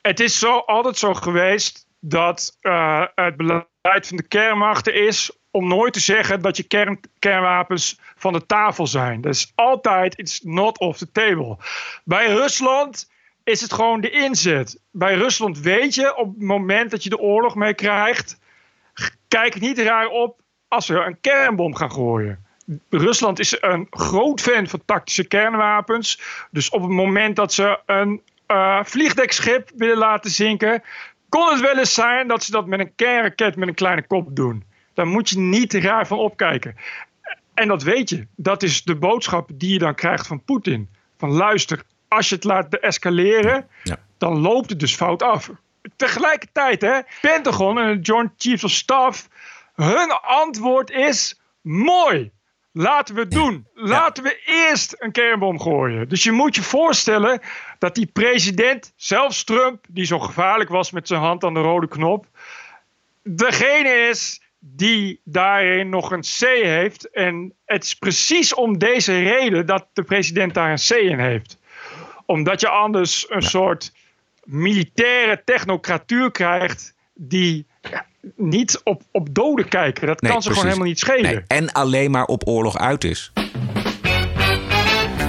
Het is zo, altijd zo geweest dat eh, het beleid van de kernmachten is om nooit te zeggen dat je kern, kernwapens van de tafel zijn. Dat is altijd, it's not off the table. Bij Rusland is het gewoon de inzet. Bij Rusland weet je op het moment dat je de oorlog mee krijgt, kijk niet raar op als we een kernbom gaan gooien. Rusland is een groot fan van tactische kernwapens. Dus op het moment dat ze een eh, vliegdekschip willen laten zinken, kon het wel eens zijn dat ze dat met een kernraket met een kleine kop doen. Daar moet je niet raar van opkijken. En dat weet je. Dat is de boodschap die je dan krijgt van Poetin. Van luister, als je het laat escaleren, dan loopt het dus fout af. Tegelijkertijd, hè, Pentagon en de Joint Chiefs of Staff, hun antwoord is mooi. Laten we het doen. Laten we eerst een kernbom gooien. Dus je moet je voorstellen dat die president, zelfs Trump, die zo gevaarlijk was met zijn hand aan de rode knop, degene is die daarin nog een C heeft. En het is precies om deze reden dat de president daar een C in heeft. Omdat je anders een soort militaire technocratuur krijgt die niet op, op doden kijken. Dat Nee, kan ze gewoon helemaal niet schelen. Nee, en alleen maar op oorlog uit is.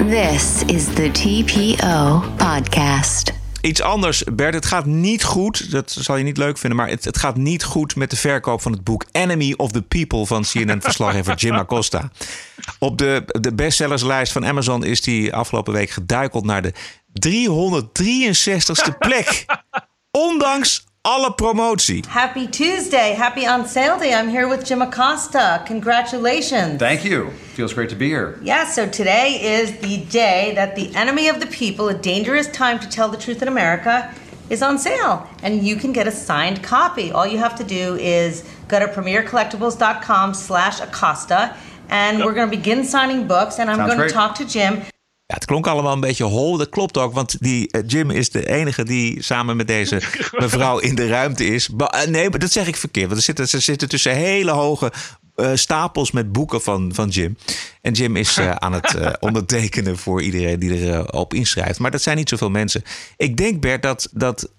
This is the TPO podcast. Iets anders, Bert. Het gaat niet goed. Dat zal je niet leuk vinden. Maar het, het gaat niet goed met de verkoop van het boek Enemy of the People van CNN-verslaggever Jim Acosta. Op de, de bestsellerslijst van Amazon is die afgelopen week geduikeld naar de 363ste plek. Ondanks alle promotie. Happy Tuesday. Happy on sale day. I'm here with Jim Acosta. Congratulations. Thank you. Feels great to be here. Yeah, so today is the day that the enemy of the people, a dangerous time to tell the truth in America, is on sale. And you can get a signed copy. All you have to do is go to premiercollectibles.com slash Acosta. And we're going to begin signing books. And I'm Sounds going to talk to Jim. Ja, het klonk allemaal een beetje hol. Dat klopt ook, want die eh, Jim is de enige die samen met deze mevrouw in de ruimte is. Ba- eh, nee, maar dat zeg ik verkeerd. Want er zitten, ze zitten tussen hele hoge eh, stapels met boeken van, van Jim. En Jim is aan het ondertekenen voor iedereen die erop op inschrijft. Maar dat zijn niet zoveel mensen. Ik denk, Bert, dat, dat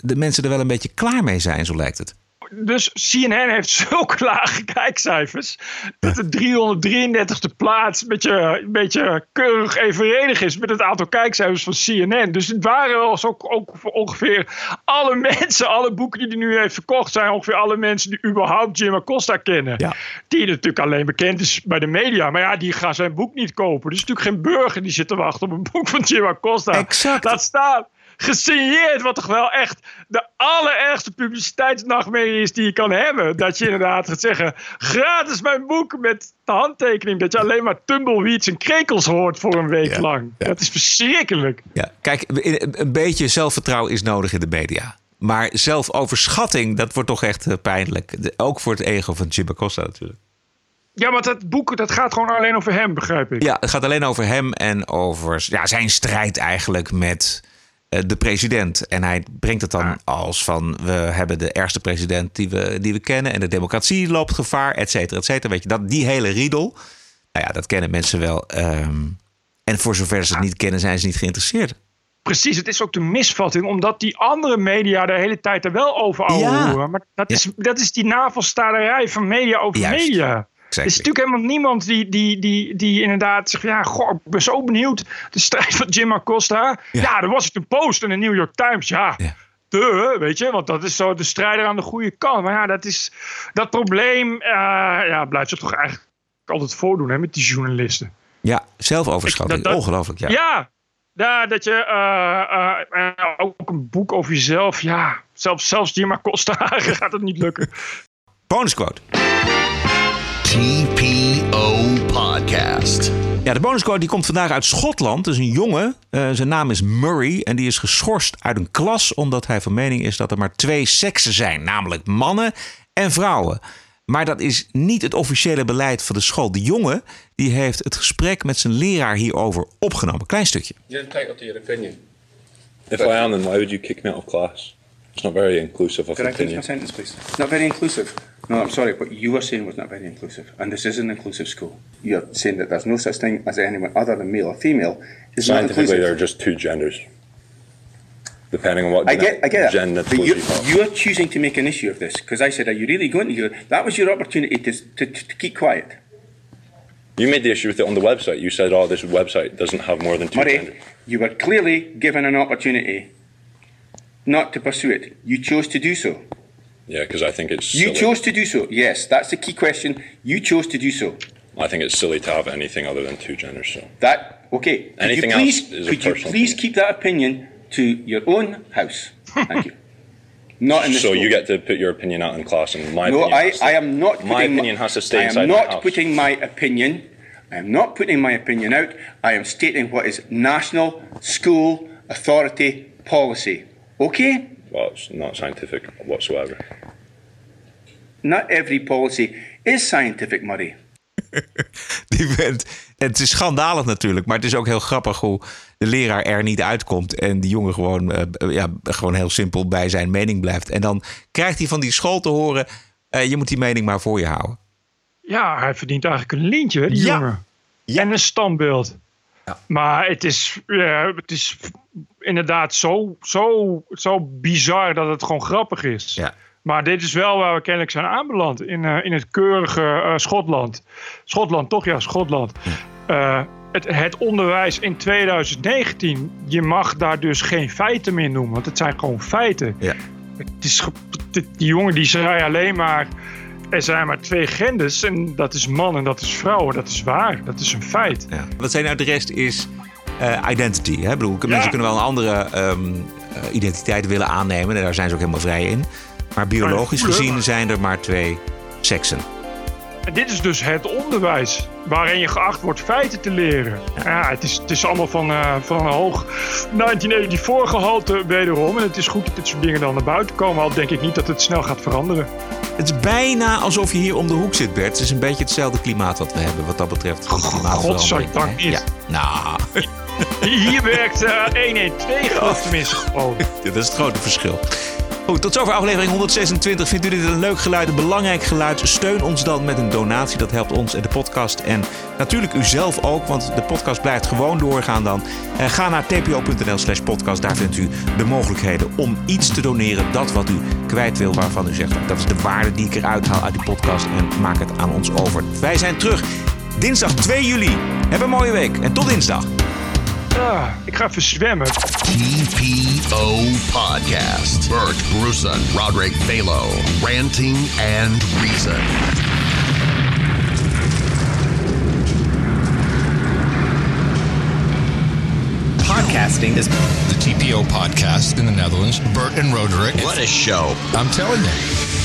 de mensen er wel een beetje klaar mee zijn, zo lijkt het. Dus CNN heeft zulke lage kijkcijfers. Dat de 333ste plaats een beetje, een beetje keurig evenredig is met het aantal kijkcijfers van CNN. Dus het waren zo ook voor ongeveer alle mensen, alle boeken die hij nu heeft verkocht, zijn ongeveer alle mensen die überhaupt Jim Acosta kennen. Die natuurlijk alleen bekend is bij de media. Maar ja, die gaan zijn boek niet kopen. Dus natuurlijk geen burger die zit te wachten op een boek van Jim Acosta. Exact. Laat staan gesigneerd, wat toch wel echt de allerergste publiciteitsnachtmerrie is die je kan hebben. Dat je inderdaad gaat zeggen, gratis mijn boek met de handtekening. Dat je alleen maar tumbleweeds en krekels hoort voor een week lang. Dat is verschrikkelijk. Ja, kijk, een beetje zelfvertrouwen is nodig in de media. Maar zelfoverschatting, dat wordt toch echt eh, pijnlijk. Ook voor het ego van Jim Acosta natuurlijk. Ja, maar dat boek dat gaat gewoon alleen over hem, begrijp ik. Ja, het gaat alleen over hem en over ja, zijn strijd eigenlijk met de president. En hij brengt het dan als van we hebben de ergste president die we, die we kennen. En de democratie loopt gevaar, et cetera, et cetera. Weet je, dat, die hele riedel, nou ja, dat kennen mensen wel. ehm, en voor zover ze het niet kennen, zijn ze niet geïnteresseerd. Precies, het is ook de misvatting, omdat die andere media de hele tijd er wel over Ja. ouwehoeren. Maar dat, is, dat is die navelstaarderij van media over Juist. media. Er is natuurlijk helemaal niemand die, die, die, die inderdaad zegt: Ja, goh, ik ben zo benieuwd. De strijd van Jim Acosta. Ja, er was het een post in de New York Times. Ja, de, weet je, want dat is zo de strijder aan de goede kant. Maar ja, dat, is, dat probleem eh, ja, blijft zich toch eigenlijk altijd voordoen hè, met die journalisten. Ja, zelfoverschatting, ongelooflijk. Ja. Ja, ja, dat je eh, eh, ook een boek over jezelf. Ja, zelfs, zelfs Jim Acosta gaat het niet lukken. Bonusquote. TPO Podcast. Ja, de bonusquote die komt vandaag uit Schotland. Dat is een jongen. eh, zijn naam is Murray. En die is geschorst uit een klas omdat hij van mening is dat er maar twee seksen zijn. Namelijk mannen en vrouwen. Maar dat is niet het officiële beleid van de school. De jongen die heeft het gesprek met zijn leraar hierover opgenomen. Klein stukje. You're entitled to your opinion. If I am, then why would you kick me out of class? It's not very inclusive of Could I finish my opinion. sentence, please? Not very inclusive. No, I'm sorry. What you were saying was not very inclusive. And this is an inclusive school. You're saying that there's no such thing as anyone other than male or female is not Scientifically, there are just two genders, depending on what I get, I get gen it. that But you're, you up. you're choosing to make an issue of this because I said, "Are you really going to?" Hear?" That was your opportunity to, to, to keep quiet. You made the issue with it on the website. You said, "Oh, this website doesn't have more than two Murray, genders." you were clearly given an opportunity not to pursue it. You chose to do so. Yeah, because I think it's You silly. chose to do so. Yes, that's the key question. You chose to do so. I think it's silly to have anything other than two genders. So That okay? Could Anything please, else is a could you please keep that opinion to your own house? Thank you. Not in the so school. you get to put your opinion out in class, and my no, opinion. I, to- I am not. My opinion has to stay I inside am my not house. putting my opinion. I am not putting my opinion out. I am stating what is national school authority policy. Okay. Well, it's not scientific whatsoever. Not every policy is scientific, Murray. Die. Het is schandalig natuurlijk, maar het is ook heel grappig hoe de leraar er niet uitkomt. En die jongen gewoon, eh, ja, gewoon heel simpel bij zijn mening blijft. En dan krijgt hij van die school te horen: eh, je moet die mening maar voor je houden. Ja, hij verdient eigenlijk een lintje, die Ja. jongen. En een standbeeld. Maar het is, ja, het is inderdaad zo, zo, zo bizar dat het gewoon grappig is. Ja. Maar dit is wel waar we kennelijk zijn aanbeland. In, eh, in het keurige eh, Schotland. Schotland, toch? Ja, Schotland. Het, het onderwijs in 2019. Je mag daar dus geen feiten meer noemen. Want het zijn gewoon feiten. Ja. Het is, die jongen die zei alleen maar... Er zijn maar twee genders. En dat is man en dat is vrouw. Dat is waar. Dat is een feit. Ja. Wat zijn nou de rest is eh, identity. Hè? Ik bedoel, Mensen kunnen wel een andere ehm, eh, identiteit willen aannemen. En daar zijn ze ook helemaal vrij in. Maar biologisch gezien zijn er maar twee seksen. En dit is dus het onderwijs waarin je geacht wordt feiten te leren. Ja, het is, het is allemaal van, eh, van een hoog 1984 gehalte wederom. En het is goed dat dit soort dingen dan naar buiten komen. Al denk ik niet dat het snel gaat veranderen. Het is bijna alsof je hier om de hoek zit, Bert. Het is een beetje hetzelfde klimaat wat we hebben wat dat betreft. Godzijdank niet. Ja. Nou, Hier werkt eh 112 geloof ik tenminste gewoon. dat is het grote verschil. Goed, tot zover aflevering 126. Vindt u dit een leuk geluid, een belangrijk geluid? Steun ons dan met een donatie. Dat helpt ons en de podcast. En natuurlijk u zelf ook, want de podcast blijft gewoon doorgaan dan. Eh, ga naar tpo.nl slash podcast. Daar vindt u de mogelijkheden om iets te doneren. Dat wat u kwijt wil, waarvan u zegt... dat is de waarde die ik eruit haal uit die podcast. En maak het aan ons over. Wij zijn terug dinsdag 2 juli. Heb een mooie week en tot dinsdag. Ah, ik ga even zwemmen. TPO Podcast. Bert Bruson, Roderick Balo, Ranting and Reason. Podcasting is the TPO podcast in the Netherlands. Bert and Roderick. What a show. I'm telling you.